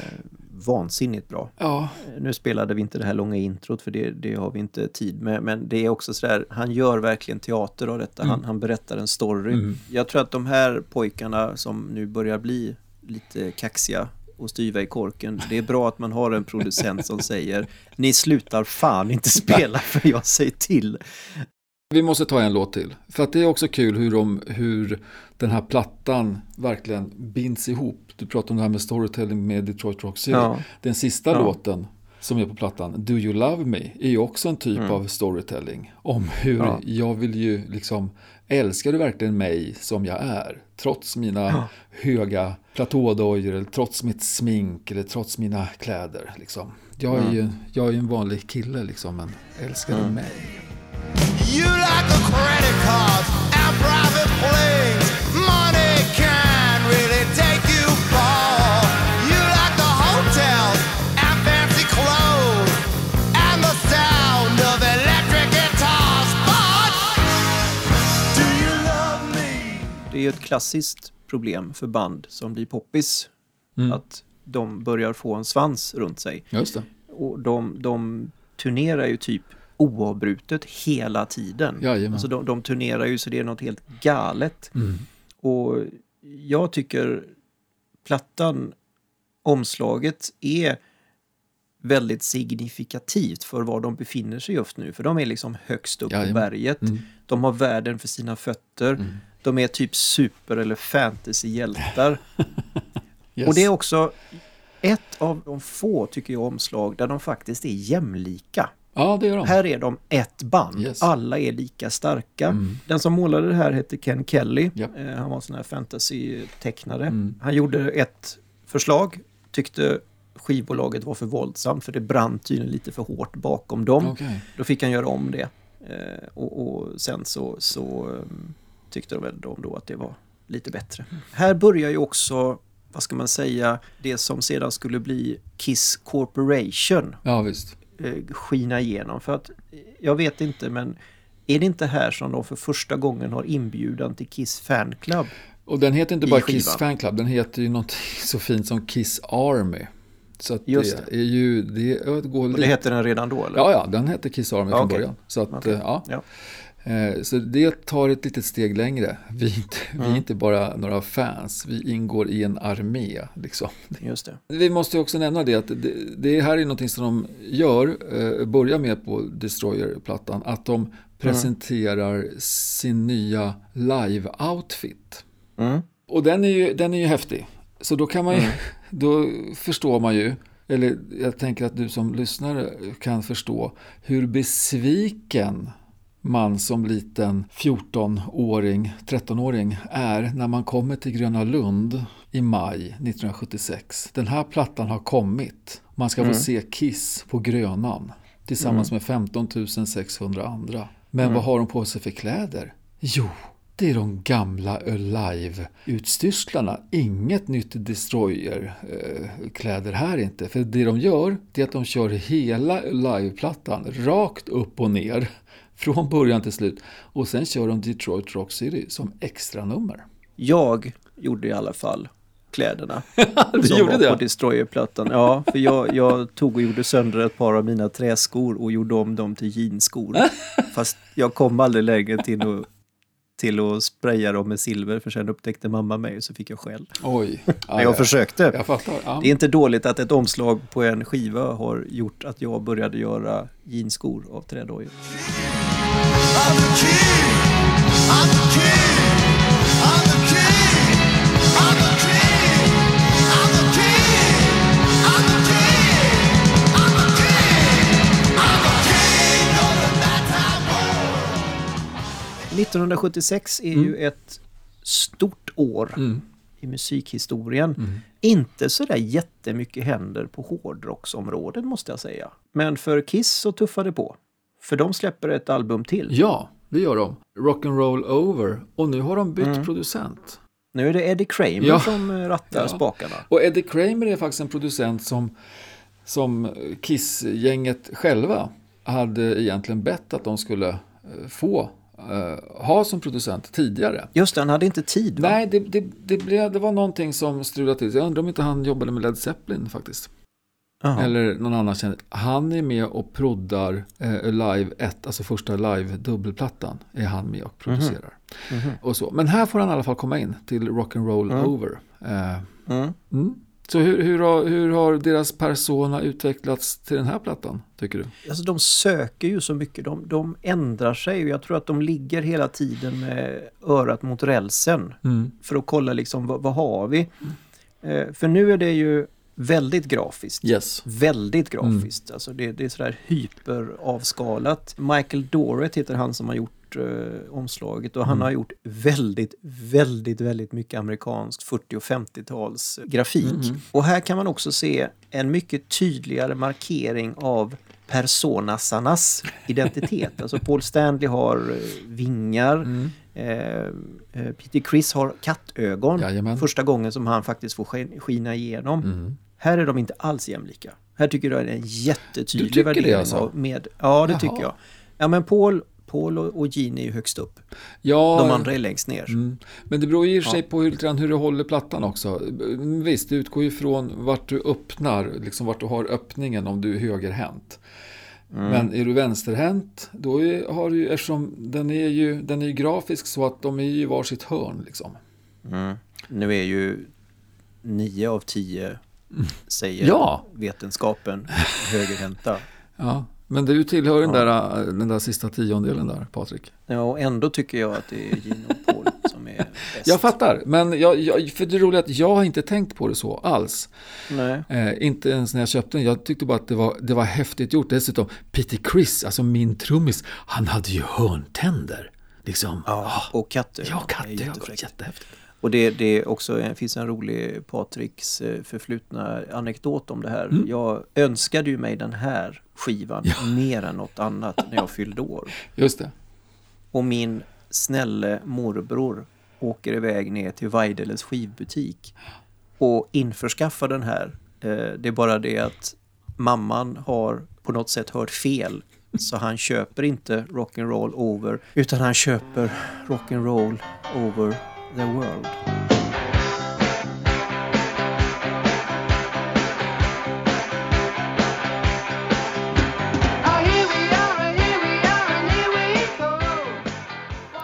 vansinnigt bra. Ja, Nu spelade vi inte det här långa introt för det, det har vi inte tid med. Men det är också sådär, han gör verkligen teater av detta. Han, han berättar en story. Mm. Jag tror att de här pojkarna som nu börjar bli lite kaxiga och styva i korken. Det är bra att man har en producent som säger Ni slutar fan inte spela för jag säger till. Vi måste ta en låt till. För att det är också kul hur, de, hur den här plattan verkligen binds ihop. Du pratar om det här med storytelling med Detroit Rock City. Ja. Den sista Ja. låten som är på plattan, Do You Love Me, är ju också en typ av storytelling. Om hur Mm. Ja. jag vill ju liksom, älskar du verkligen mig som jag är? Trots mina höga platådojor, eller trots mitt smink, eller trots mina kläder. Liksom. Jag, är Mm. ju, jag är ju en vanlig kille, liksom, men älskar du mig? You like a credit card and private planes. Money can't really take you far. You like the hotels and fancy clothes and the sound of electric guitars. But do you love me? Det är ju ett klassiskt problem för band som blir poppis. Mm. Att de börjar få en svans runt sig. Just det. Och de, de turnerar ju typ oavbrutet hela tiden. Jajamän. Alltså de, de turnerar ju så det är något helt galet. Mm. Och jag tycker plattan, omslaget är väldigt signifikativt för var de befinner sig just nu. För de är liksom högst upp på Jajamän. berget. Mm. De har världen för sina fötter. De är typ super eller fantasyhjältar. Yes. Och det är också ett av de få, tycker jag, omslag där de faktiskt är jämlika. Ja, det gör de. Här är de ett band. Yes. Alla är lika starka. Den som målade det här hette Ken Kelly. Japp. Eh, han var en sån här fantasy-tecknare. Mm. Han gjorde ett förslag, tyckte skivbolaget var för våldsamt för det brann tydligen lite för hårt bakom dem. Okej. Då fick han göra om det. Eh, och, och sen så, så um, tyckte de väl de då att det var lite bättre. Här börjar ju också, vad ska man säga, det som sedan skulle bli Kiss Corporation Ja, visst. Eh, skina igenom. För att, jag vet inte men är det inte här som de för första gången har inbjudan till Kiss Fan Club? Och den heter inte bara skivan. Kiss Fan Club, den heter ju något så fint som Kiss Army. Så Just det, är ju, det, går Och det lite- hette den redan då eller? Ja, ja, den hette Kiss Army Ja, från okej. början. Så att, Okej. eh, ja. Ja. Eh, Så det tar ett litet steg längre. Vi är, inte, vi är inte bara några fans, vi ingår i en armé. Liksom. Just det. Vi måste också nämna det att det, det här är någonting som de gör, eh, börjar med på Destroyer-plattan, att de presenterar sin nya live-outfit. Mm. Och den är ju, den är ju häftig. Så då kan man ju, då förstår man ju, eller jag tänker att du som lyssnare kan förstå hur besviken man som liten 14-åring, 13-åring är när man kommer till Gröna Lund i maj 1976. Den här plattan har kommit. Man ska få se Kiss på Grönan tillsammans med 15 600 andra. Men vad har de på sig för kläder? Jo, det är de gamla Alive-utstyrslarna. Inget nytt Destroyer-kläder här inte. För det de gör, det är att de kör hela Alive-plattan rakt upp och ner. Från början till slut. Och sen kör de Detroit Rock City som extra nummer. Jag gjorde i alla fall kläderna. Du som gjorde var det? på Destroyer-plattan. Ja, för jag, jag tog och gjorde sönder ett par av mina träskor och gjorde om dem till jeansskor. Fast jag kom aldrig längre till att, till att spraya dem med silver för sen upptäckte mamma mig och så fick jag skäll. Oj. Ja, Men jag ja. försökte. Jag fattar. Ja. Det är inte dåligt att ett omslag på en skiva har gjort att jag började göra jeansskor av trädojor. 1976 är mm. ju ett stort år mm. i musikhistorien. Mm. Inte sådär jättemycket händer på hårdrocksområdet måste jag säga. Men för Kiss så tuffade det på. För de släpper ett album till. Ja, det gör de. Rock'n'roll over. Och nu har de bytt producent. Nu är det Eddie Kramer Ja. som eh, rattar Ja. spakarna. Och Eddie Kramer är faktiskt en producent som, som Kiss-gänget själva hade egentligen bett att de skulle eh, få eh, ha som producent tidigare. Just det, han hade inte tid va? Nej, det, det, det, blev, det var någonting som strulade till. Jag undrar om inte han jobbade med Led Zeppelin faktiskt. Jaha. eller någon annan kändis. Han är med och proddar eh, Live 1, alltså första live-dubbelplattan. Är han med och producerar. Mhm. Och så. Men här får han i alla fall komma in till Rock'n'Roll Mm. Over. Eh, Mm. mm. Så hur, hur, har, hur har deras persona utvecklats till den här plattan, tycker du? Alltså de söker ju så mycket, de, de ändrar sig och jag tror att de ligger hela tiden med örat mot rälsen Mm. för att kolla liksom vad, vad har vi? Eh, för nu är det ju väldigt grafiskt. Yes. Väldigt grafiskt, alltså det, det är sådär hyperavskalat. Michael Dorrit heter han som har gjort eh, omslaget och han har gjort väldigt, väldigt, väldigt mycket amerikansk 40 och 50-tals grafik. Och här kan man också se en mycket tydligare markering av personasarnas identitet. alltså Paul Stanley har eh, vingar, eh, eh, Peter Criss har kattögon. Jajamän. Första gången som han faktiskt får skina igenom. Mm. Här är de inte alls jämlika. Här tycker jag det är en jättetydlig det värdering. alltså? Med, ja, det Jaha. tycker jag. Ja, men Paul, Paul och, Gene är ju högst upp. Ja, De andra är längst ner. Mm. Men det beror ju i och för sig Ja. på hur, hur du håller plattan också. Mm, Visst, det utgår ju från vart du öppnar, liksom vart du har öppningen om du är högerhänt. Mm. Men är du vänsterhänt, då är, har du eftersom den är ju, den är ju grafisk så att de är ju varsitt hörn liksom. Mm. Nu är ju nio av tio, säger Ja. vetenskapen, högerhänta. Ja, men du tillhör den, där, den där sista tiondelen där, Patrik. Ja, och ändå tycker jag att det är Gene och Paul som är bäst. Jag fattar, men jag, jag, för det roliga är att jag har inte tänkt på det så alls. Nej. Eh, inte ens när jag köpte den. Jag tyckte bara att det var, det var häftigt gjort. Dessutom, Peter Criss, alltså min trummis, han hade ju hörntänder. Liksom. Ja, och kattögon. Ja, kattögon. jättefräckt. Jättehäftigt. Och det, det är också, det finns en rolig Patriks eh, förflutna anekdot om det här. Mm. Jag önskade ju mig den här skivan mer än något annat när jag fyllde år. Just det. Och min snälle morbror åker iväg ner till Weideles skivbutik och införskaffar den här. Eh, Det är bara det att mamman har på något sätt hört fel. Så han köper inte Rock'n'Roll Over utan han köper Rock'n'Roll Over the World.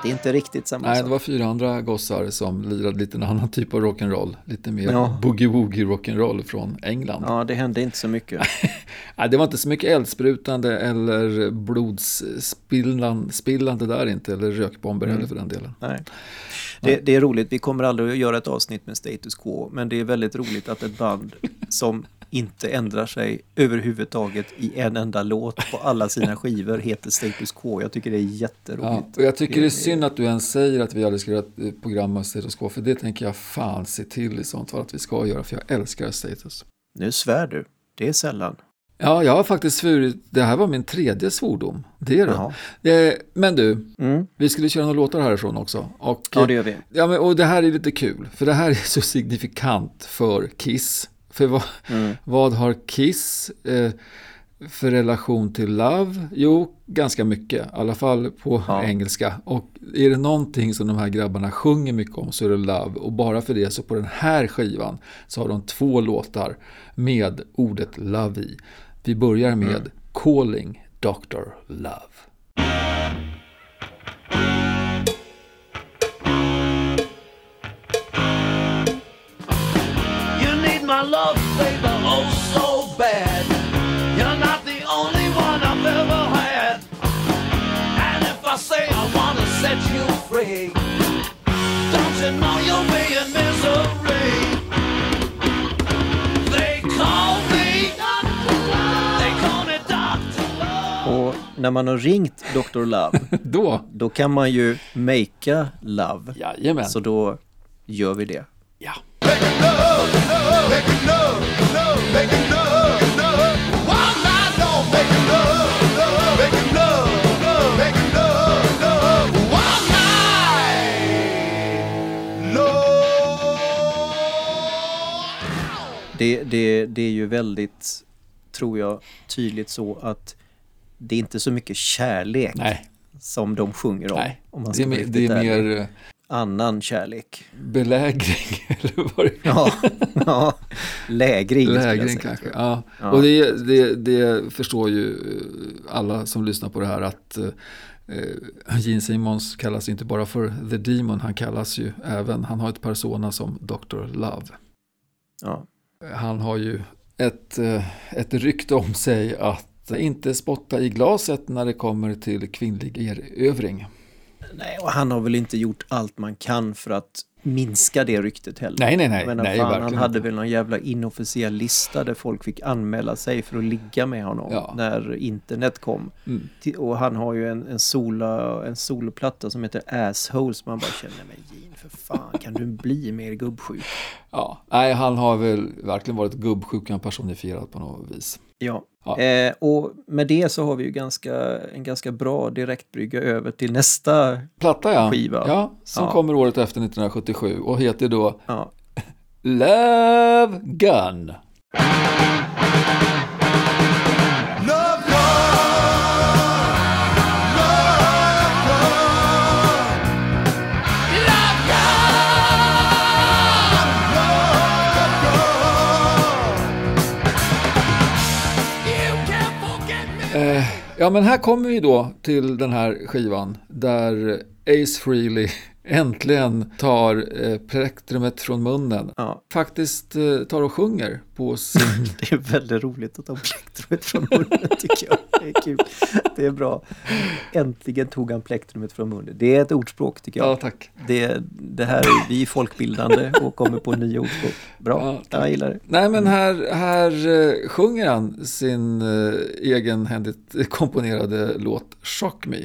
Det är inte riktigt samma Nej, sak. det var fyra andra gossar som lirade lite en annan typ av rock'n'roll. Lite mer Ja. boogie-woogie rock'n'roll från England. Ja, det hände inte så mycket. Nej, det var inte så mycket eldsprutande eller blodsspillande där inte. Eller rökbomber Mm. heller för den delen. Nej. Det, det är roligt, vi kommer aldrig att göra ett avsnitt med status quo, men det är väldigt roligt att ett band som inte ändrar sig överhuvudtaget i en enda låt på alla sina skivor heter status quo. Jag tycker det är Ja, jätteroligt. och jag tycker det är synd att du ens säger att vi aldrig ska göra ett eh, program med status quo. För det tänker jag fan se till i sånt fall att vi ska göra. För jag älskar status. Nu svär du. Det är sällan. Ja, jag har faktiskt svurit. Det här var min tredje svordom. Det är det. Jaha. Eh, Men du, Mm. vi skulle köra några låtar härifrån också. Och, Ja, det gör vi. Ja, men, och det här är lite kul, för det här är så signifikant för Kiss. För vad, Mm. vad har Kiss eh, för relation till Love? Jo, ganska mycket, i alla fall på Ja. engelska. Och är det någonting som de här grabbarna sjunger mycket om så är det Love. Och bara för det så på den här skivan så har de två låtar med ordet Love i. Vi börjar med Mm. Calling Dr. Love. My love, baby, oh so bad. You're not the only one I've ever had. And if I say I wanna set you free, don't you know you'll be in misery? They call me Dr. Love. They call me Dr. Love. Och när man har ringt Dr. Love, Då, då kan man ju makea love. jajamän. Så då gör vi det. Ja. Det, det, det är ju väldigt, tror jag, tydligt så att det är inte så mycket kärlek Nej, som de sjunger om. nej. om man Det ska är, mer, riktigt det är mer... eh, annan kärlek. Belägring, eller vad det Ja, ja. lägring. Lägring kanske. Ja. Ja. Och det, det, det förstår ju eh, alla som lyssnar på det här att eh, Gene Simmons kallas inte bara för The Demon, han kallas ju även, han har ett persona som Dr. Love. Ja. Han har ju ett, eh, ett rykte om sig att inte spotta i glaset när det kommer till kvinnlig erövring. Nej, och han har väl inte gjort allt man kan för att minska det ryktet heller. Nej, nej, nej. Menar, nej fan, han hade väl någon jävla inofficiell lista där folk fick anmäla sig för att ligga med honom Ja. när internet kom. Mm. Och han har ju en, en, sola, en soloplatta som heter Assholes. Man bara känner, men Gene, för fan, kan du bli mer gubbsjuk? Ja, nej, han har väl verkligen varit gubbsjukan personifierad på något vis. Ja. Ja. Eh, och med det så har vi ju ganska, en ganska bra direktbrygga över till nästa. Platta ja, Skiva. ja som Ja. kommer året efter 1977 och heter då. Love gun, ja, men här kommer vi då till den här skivan där Ace Frehley äntligen tar eh, plektrumet från munnen. ja. Faktiskt eh, tar och sjunger på sin... Det är väldigt roligt att ta plektrumet från munnen tycker jag. Det är kul. Det är bra. Äntligen tog han plektrumet från munnen. Det är ett ordspråk tycker jag. ja, tack. Det, det här är, vi är folkbildande och kommer på nya ordspråk. Bra, Ja, jag gillar det. Nej, men här, här eh, sjunger han sin eh, egenhändigt komponerade låt Shock Me.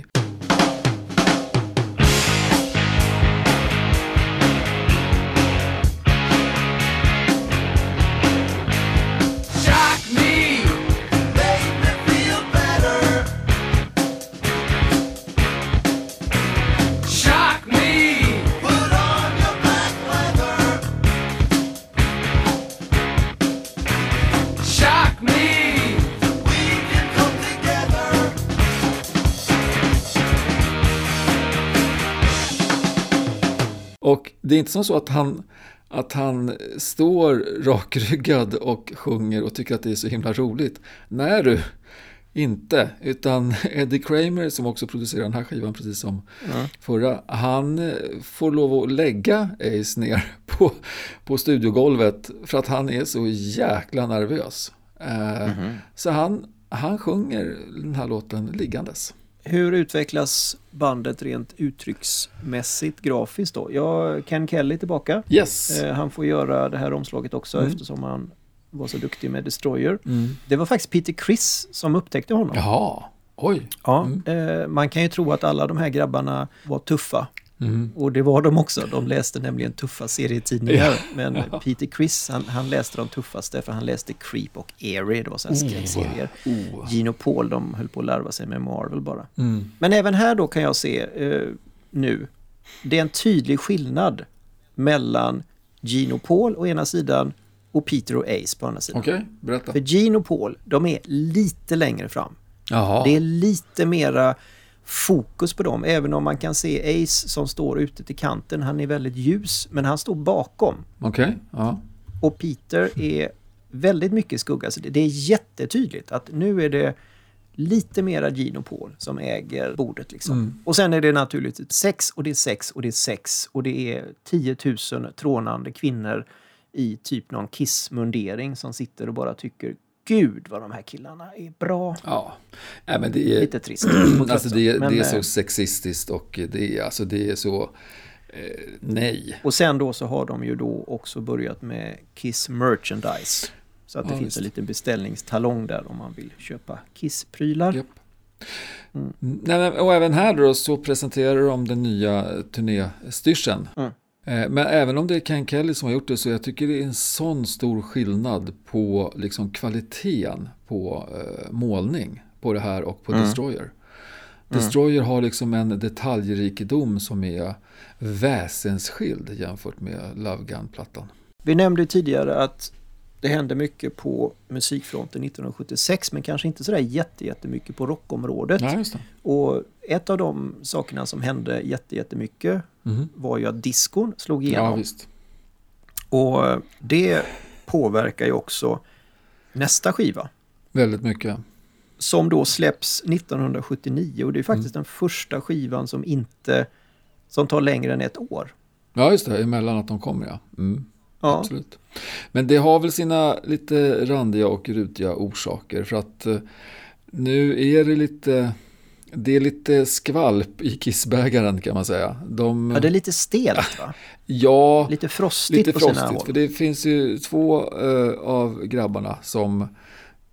Det är inte som så att han, att han står rakryggad och sjunger och tycker att det är så himla roligt. Nej du, inte. Utan Eddie Kramer som också producerar den här skivan precis som förra, han får lov att lägga Ace ner på, på studiogolvet för att han är så jäkla nervös. Eh, Så han, han sjunger den här låten liggandes. Hur utvecklas bandet rent uttrycksmässigt grafiskt då? Ja, Ken Kelly tillbaka. Yes! Eh, han får göra det här omslaget också Mm. eftersom han var så duktig med Destroyer. Mm. Det var faktiskt Peter Criss som upptäckte honom. Jaha, oj. Ja, Mm. eh, man kan ju tro att alla de här grabbarna var tuffa. Mm. Och det var de också. De läste nämligen tuffa serietidningar. Ja. Men Peter Criss, han, han läste de tuffaste för han läste Creep och Eerie. Det var så här skräckserier. Oh. Och Paul, de höll på att larva sig med Marvel bara. Mm. Men även här då kan jag se eh, nu, det är en tydlig skillnad mellan och Paul å ena sidan och Peter och Ace på andra sidan. Okej, berätta. För och Paul, de är lite längre fram. Jaha. Det är lite mera fokus på dem, även om man kan se Ace som står ute till kanten. Han är väldigt ljus, men han står bakom. Okej, ja. Och Peter är väldigt mycket i skugga. Så det är jättetydligt att nu är det lite mera och Paul som äger bordet. Liksom. Mm. Och sen är det naturligtvis sex och det är sex och det är sex och det är 10 000 trånande kvinnor i typ någon kissmundering som sitter och bara tycker Gud vad de här killarna är bra. ja. Nej, men det är, Lite trist. alltså det, är- Men, det är eh, så sexistiskt och det är, alltså det är så, eh, nej. Och sen då så har de ju då också börjat med Kiss Merchandise. Så att det Ja, finns visst. en liten beställningstalong där om man vill köpa Kiss-prylar. Nej, men, och även här då så presenterar de den nya turnérstyrseln. Mm. Eh, Men även om det är Ken Kelly som har gjort det så jag tycker det är en sån stor skillnad på liksom kvaliteten på eh, målning på det här och på Mm. Destroyer. Destroyer har liksom en detaljrikedom som är väsensskild jämfört med Love Gun-plattan. Vi nämnde tidigare att det hände mycket på musikfronten 1976 men kanske inte sådär jätte, jättemycket på rockområdet. Ja, det. Och ett av de sakerna som hände jätte, jättemycket Mhm. var ju att diskon slog Ja, igenom. visst. och det påverkar ju också nästa skiva. Väldigt mycket. Som då släpps 1979 och det är faktiskt Mm. den första skivan som inte som tar längre än ett år. Ja, just det. Emellan att de kommer, ja. Mm. Ja, Absolut. Men det har väl sina lite randiga och rutiga orsaker. För att eh, nu är det lite, det är lite skvalp i kissbägaren kan man säga. De, ja det är lite stelt va? ja, Lite frostigt lite på sina frostigt. håll. För det finns ju två eh, av grabbarna som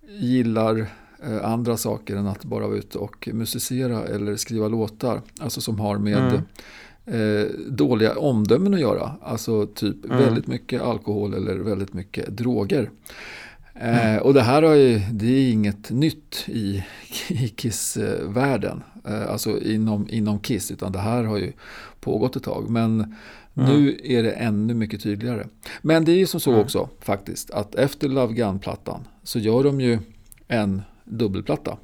gillar eh, andra saker än att bara vara ute och musicera eller skriva låtar. Alltså som har med eh, dåliga omdömen att göra. Alltså typ väldigt mycket alkohol eller väldigt mycket droger. Eh, och det här har ju, det är inget nytt i, i Kiss-världen. Eh, alltså inom, inom Kiss, utan det här har ju pågått ett tag. Men nu är det ännu mycket tydligare. Men det är ju som så också faktiskt, att efter Love Gun-plattan så gör de ju en dubbelplatta.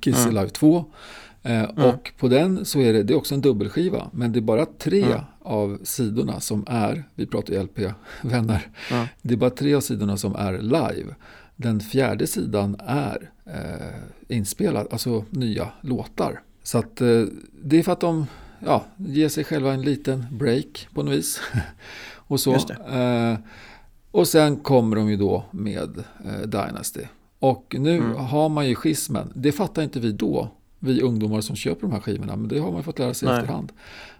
Kiss Live 2. Eh, Och på den så är det, det är också en dubbelskiva, men det är bara tre av sidorna som är, vi pratar ju LP-vänner, det är bara tre av sidorna som är live. Den fjärde sidan är eh, inspelad, alltså nya låtar. Så att eh, det är för att de ja, ger sig själva en liten break på något vis. och så. Eh, och sen kommer de ju då med eh, Dynasty. Och nu Mm. har man ju schismen. Det fattar inte vi då, vi ungdomar som köper de här skivorna. Men det har man fått lära sig i efterhand.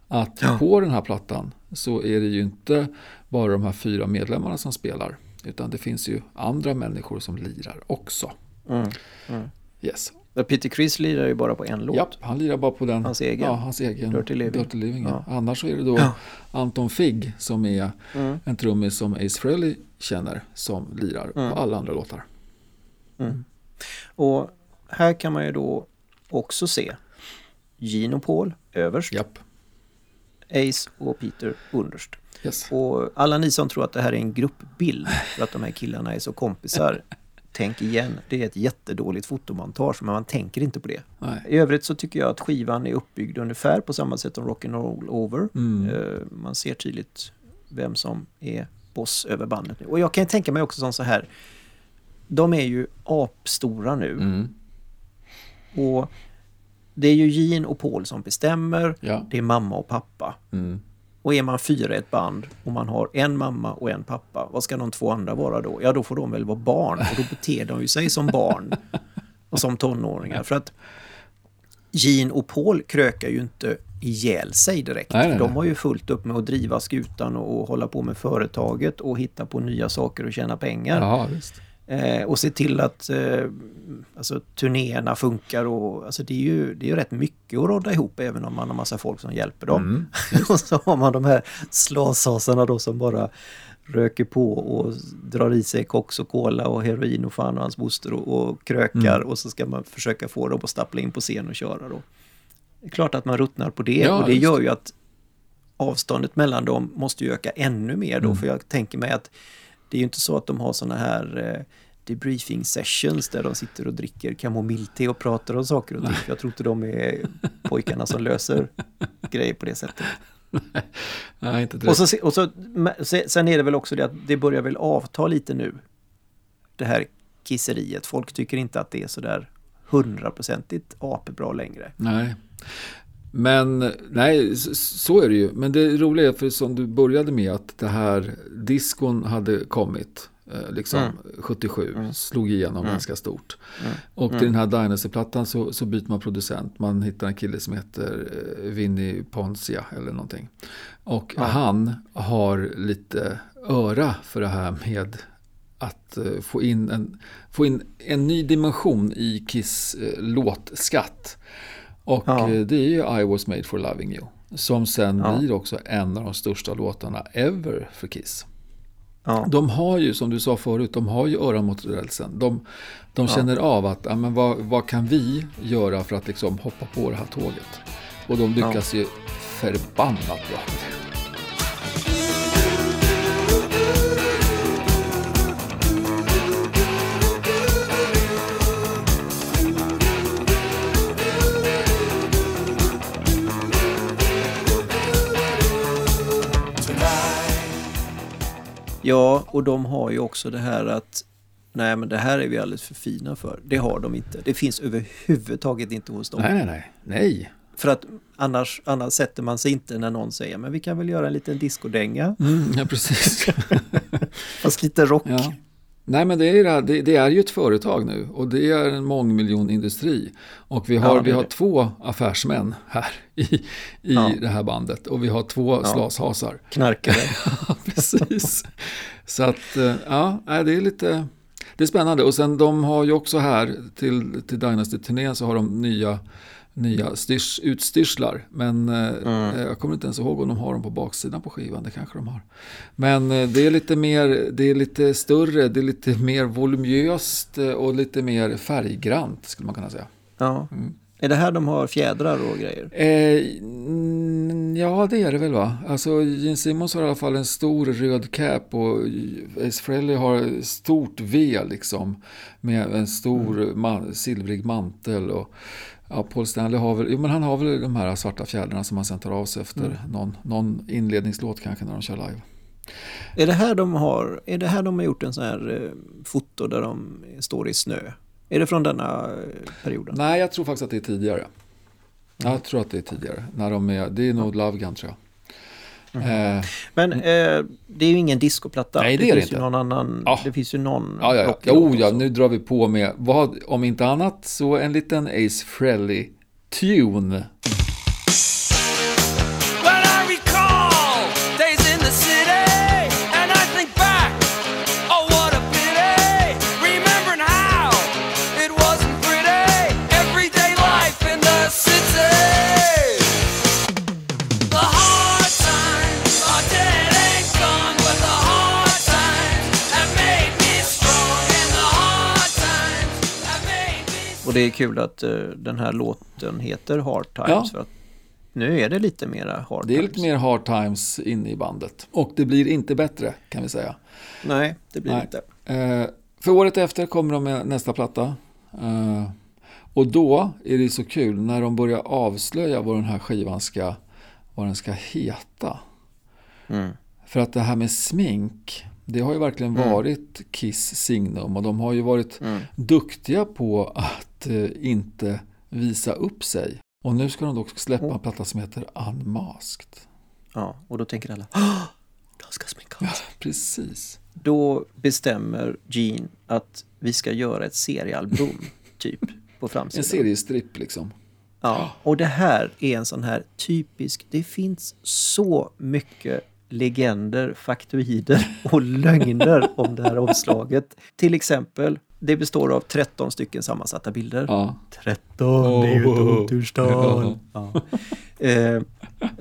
Att på den här plattan så är det ju inte bara de här fyra medlemmarna som spelar. Utan det finns ju andra människor som lirar också. Mm. Yes. Men Peter Criss lirar ju bara på en låt. Ja, han lirar bara på den. Hans egen. Ja, hans egen. Dirty Living. ja. Ja. Annars så är det då Ja. Anton Figg som är Mm. en trummis som Ace Frehley känner som lirar Mm. på alla andra låtar. Och här kan man ju då också se och Paul överst, Japp. Ace och Peter underst. Yes. Och alla ni som tror att det här är en gruppbild för att de här killarna är så kompisar, tänk igen. Det är ett jättedåligt fotomontage, men man tänker inte på det. Nej. I övrigt så tycker jag att skivan är uppbyggd ungefär på samma sätt som Rock'n'Roll Over. Mm. Eh, Man ser tydligt vem som är boss över bandet nu. Och jag kan tänka mig också som så här, de är ju apstora nu Mm. Och det är ju Gene och Paul som bestämmer, Ja. det är mamma och pappa. Mm. Och är man fyra i ett band och man har en mamma och en pappa, vad ska de två andra vara då? Ja, då får de väl vara barn och då beter de ju sig som barn och som tonåringar. För att Gene och Paul krökar ju inte ihjäl sig direkt. Nej, nej, de nej. har ju fullt upp med att driva skutan och hålla på med företaget och hitta på nya saker och tjäna pengar. Ja, visst. Eh, och se till att eh, alltså, turnéerna funkar och alltså, det är ju det är ju rätt mycket att rodda ihop även om man har massa folk som hjälper dem. Mm. och så har man de här slashasarna då som bara röker på och drar i sig koks och cola och heroin och fan och hans moster och, och krökar Mm. och så ska man försöka få dem att stappla in på scen och köra då. Det är klart att man ruttnar på det Ja, och det just gör ju att avståndet mellan dem måste ju öka ännu mer då Mm. för jag tänker mig att det är ju inte så att de har sådana här eh, debriefing sessions där de sitter och dricker kamomillte och pratar om saker och ting. Jag tror inte de är pojkarna som löser grejer på det sättet. Nej, inte Och, direkt. så, se- och så, se- sen är det väl också det att det börjar väl avta lite nu. Det här kisseriet. Folk tycker inte att det är sådär hundraprocentigt apebra längre. Nej. Men nej, så, så är det ju. Men det roliga är, för som du började med, att det här diskon hade kommit. Eh, Liksom Mm. 77, slog igenom ganska stort. Mm. Och till den här Dynasty-plattan så, så byter man producent. Man hittar en kille som heter eh, Vinny Poncia eller någonting. Och han har lite öra för det här med att eh, få in en, få in en ny dimension i Kiss låtskatt. Och Ja. det är ju I was made for loving you. Som sen Ja. blir också en av de största låtarna ever för Kiss. Ja. De har ju, som du sa förut, de har ju öron mot rälsen. De, de känner av att, ja, men vad, vad kan vi göra för att liksom hoppa på det här tåget? Och de lyckas ju förbannat bra. Ja, och de har ju också det här att nej men det här är vi alldeles för fina för. Det har de inte. Det finns överhuvudtaget inte hos dem. Nej, nej, nej. Nej. För att annars, annars sätter man sig inte när någon säger men vi kan väl göra en liten discodänga. Mm, ja, precis. Fast lite rock. Ja. Nej, men det är, det, här- det, det är ju ett företag nu och det är en mångmiljonindustri. Och vi har, Ja, vi har två affärsmän här i, i Ja. det här bandet. Och vi har två slashasar. Knarkare. Ja, precis. Så att, eh, ja, det är lite... Det är spännande. Och sen de har ju också här till, till Dynasty-turnén så har de nya, nya styrs, utstyrslar. Men eh, Mm. jag kommer inte ens ihåg om de har dem på baksidan på skivan. Det kanske de har. Men eh, det är lite mer, det är lite större, det är lite mer voluminöst eh, och lite mer färggrant skulle man kunna säga. Ja. Mm. Är det här de har fjädrar och grejer? Eh, mm, ja, det är det väl va? Alltså Gene Simmons har i alla fall en stor röd cap och Ace Frehley har stort V liksom. Med en stor ma- silvrig mantel och ja, Paul Stanley har väl, jo men han har väl de här svarta fjädrarna som han sen tar av sig efter någon, någon inledningslåt kanske när de kör live. Är det här de har, är det här de har gjort en sån här eh, foto där de står i snö? Är det från denna eh, perioden? Nej, jag tror faktiskt att det är tidigare. Jag tror att det är tidigare. När de är, det är nog Love Gun tror jag. Eh, Men eh, det är ju ingen discoplatta. Nej, det är det finns ju inte. någon annan, Ja. det finns ju någon Ja, ja, ja. Oh, ja, nu drar vi på med, vad, om inte annat, så en liten Ace Frehley-tune. Och det är kul att eh, den här låten heter Hard Times. Ja. För att nu är det lite mera Hard Det är Times. lite mer hard times inne i bandet. Och det blir inte bättre, kan vi säga. Nej, det blir Nej. inte. Eh, för året efter kommer de med nästa platta. Eh, och då är det så kul när de börjar avslöja vad den här skivan ska, vad den ska heta. Mm. För att det här med smink, det har ju verkligen varit Kiss signum och de har ju varit Mm. duktiga på att eh, inte visa upp sig. Och nu ska de dock släppa en platta som heter Unmasked. Ja, och då tänker alla, "Åh, de ska sminka av Ja, sig." precis. Då bestämmer Gene att vi ska göra ett seriealbum, typ, på framsidan. En seriestripp liksom. Ja, och det här är en sån här typisk, det finns så mycket legender, faktoider och lögner om det här omslaget. Till exempel, det består av 13 stycken sammansatta bilder. Ja. 13, det är ju ett Oh. oturstal. Ja. Eh,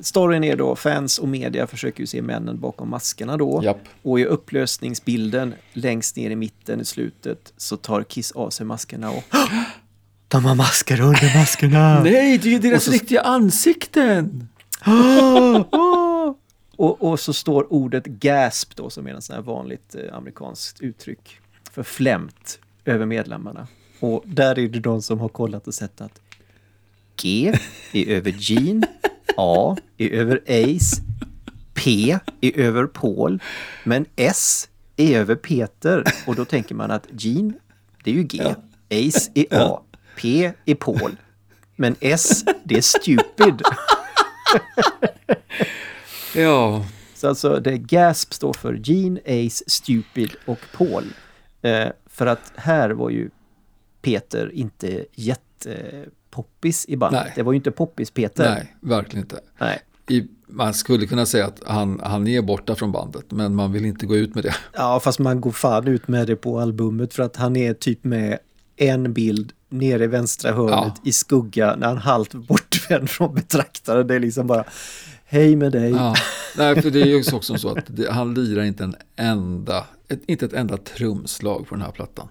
storyn är då, fans och media försöker ju se männen bakom maskerna då. Japp. Och i upplösningsbilden längst ner i mitten i slutet så tar Kiss av sig maskerna och de har masker under maskerna! Nej, det är ju deras så- riktiga ansikten! och, och så står ordet gasp då som är en sån här vanligt eh, amerikanskt uttryck för flämt över medlemmarna. Och där är det de som har kollat och sett att G är över Gene, A är över Ace, P är över Paul, men S är över Peter. Och då tänker man att Gene, det är ju G, Ace är A, P är Paul, men S, det är stupid. Ja, Så alltså det GASP står för Gene, Ace, Stupid och Paul. Eh, för att här var ju Peter inte jättepoppis i bandet. Nej. Det var ju inte poppis-Peter. nej, verkligen inte. Nej. I, man skulle kunna säga att han, han är borta från bandet, men man vill inte gå ut med det. Ja, fast man går fan ut med det på albumet för att han är typ med en bild nere i vänstra hörnet Ja. i skugga när han halvt bortvänd från betraktaren. Det är liksom bara Hej med dig. Ja. Nej, för det är ju också så att det, han lirar inte en enda, ett, inte ett enda trumslag på den här plattan.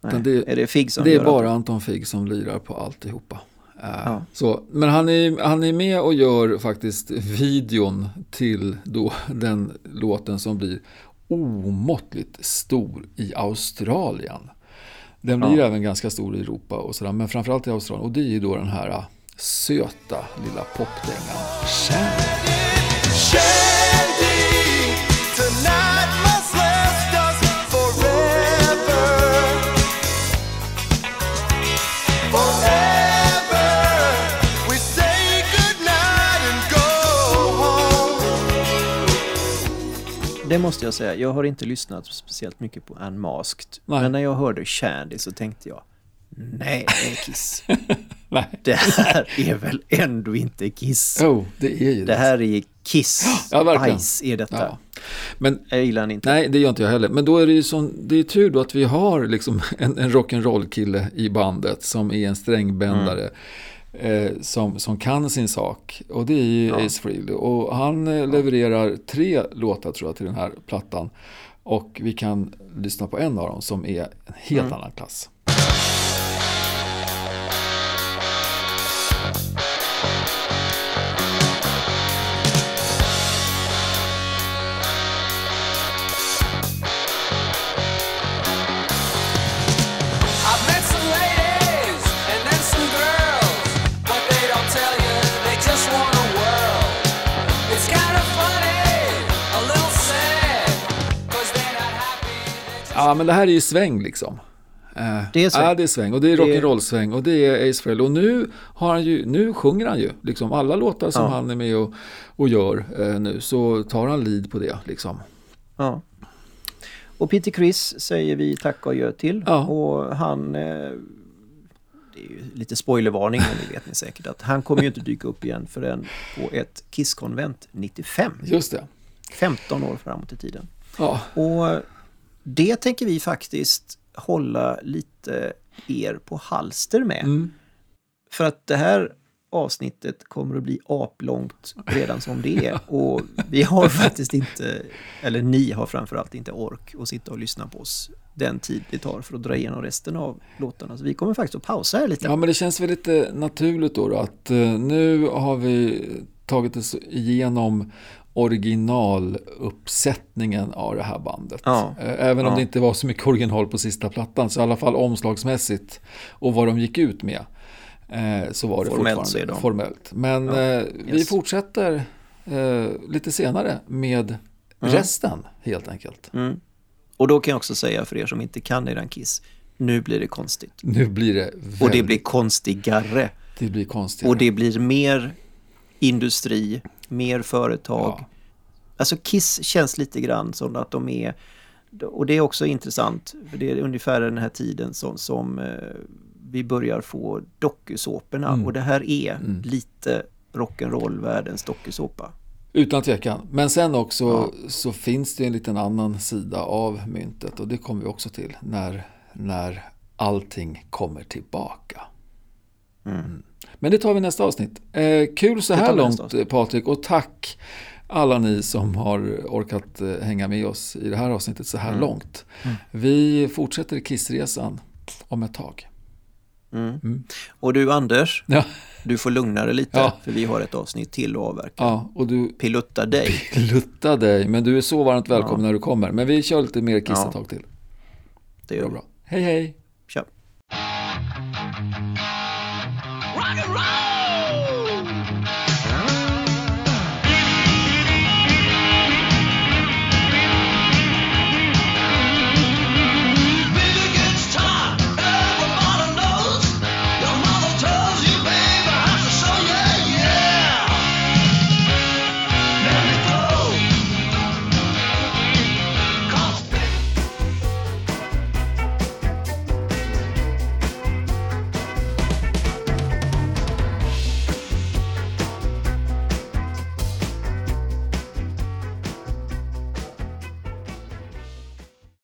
Nej. det, är det Figg som det är bara Anton Figg som lirar på alltihopa. Eh, Ja. Så, men han är, han är med och gör faktiskt videon till då den låten som blir omåttligt stor i Australien. Den blir Ja. även ganska stor i Europa och sådär, men framförallt i Australien. Och det är ju då den här söta lilla popdängan Kärlek. Det måste jag säga. Jag har inte lyssnat speciellt mycket på Unmasked. Nej. Men när jag hörde Shandy så tänkte jag, nej, Kiss. Nej. det här är väl ändå inte Kiss. Oh, det är ju Det här är Kiss. Ja, verkligen. Ice är detta. Ja. Men Jag gillar den inte. Nej, det gör inte jag heller. Men då är det ju sån, det är tur då att vi har liksom en, en rock'n'roll-kille i bandet som är en strängbändare. Eh, som, som kan sin sak. Och det är ju Ace Frehley. Och han eh, levererar tre låtar tror jag till den här plattan. Och vi kan lyssna på en av dem som är en helt annan klass. Ja, men det här är ju sväng liksom. Eh, Det är sväng. Ja, det är sväng. Och det är rock'n'roll-sväng. Och det är Ace Frehley. Och nu, har han ju, nu sjunger han ju. Liksom alla låtar som Ja. han är med och, och gör eh, nu så tar han lead på det. Liksom. Ja. Och Peter Criss säger vi tack och adjö till. Ja. Och han... Eh, det är ju lite spoilervarning, men det vet ni säkert att han kommer ju inte dyka upp igen förrän på ett Kisskonvent 95. Just det. 15 år framåt i tiden. Ja, Och det tänker vi faktiskt hålla lite er på halster med. mm. För att det här avsnittet kommer att bli aplångt redan som det är. Och vi har faktiskt inte, eller ni har framförallt inte ork att sitta och lyssna på oss den tid det tar för att dra igenom resten av låtarna. Så vi kommer faktiskt att pausa här lite. ja, men det känns väl lite naturligt då, då att eh, nu har vi tagit oss igenom originaluppsättningen av det här bandet. Ja. Eh, Även om Ja. det inte var så mycket original på sista plattan, så i alla fall omslagsmässigt och vad de gick ut med. eh, Så var det Formellt fortfarande de. formellt. Men Ja, eh, vi yes. fortsätter eh, lite senare med Mm. resten helt enkelt. Mm. Och då kan jag också säga för er som inte kan eran Kiss, nu blir det konstigt. Nu blir det väldigt, Och det blir konstigare. det blir konstigt. Och det blir mer industri, mer företag. Ja. Alltså Kiss känns lite grann som att de är, och det är också intressant, för det är ungefär den här tiden som, som eh, vi börjar få dokusåporna Mm. och det här är Mm. lite rock'n'roll-världens dokusåpa. Utan tvekan. Men sen också Ja. så finns det en liten annan sida av myntet och det kommer vi också till när, när allting kommer tillbaka. Mm. Men det tar vi nästa avsnitt. Eh, kul så här långt Patrik och tack alla ni som har orkat eh, hänga med oss i det här avsnittet så här långt. Vi fortsätter Kissresan om ett tag. Mm. Och du Anders, Ja, du får lugna dig lite Ja. för vi har ett avsnitt till att avverka. ja och du Pilutta dig. lutta dig, men du är så varmt välkommen när du kommer. Men vi kör lite mer Kiss ett tag till. Det gör Bra, vi. bra. Hej hej!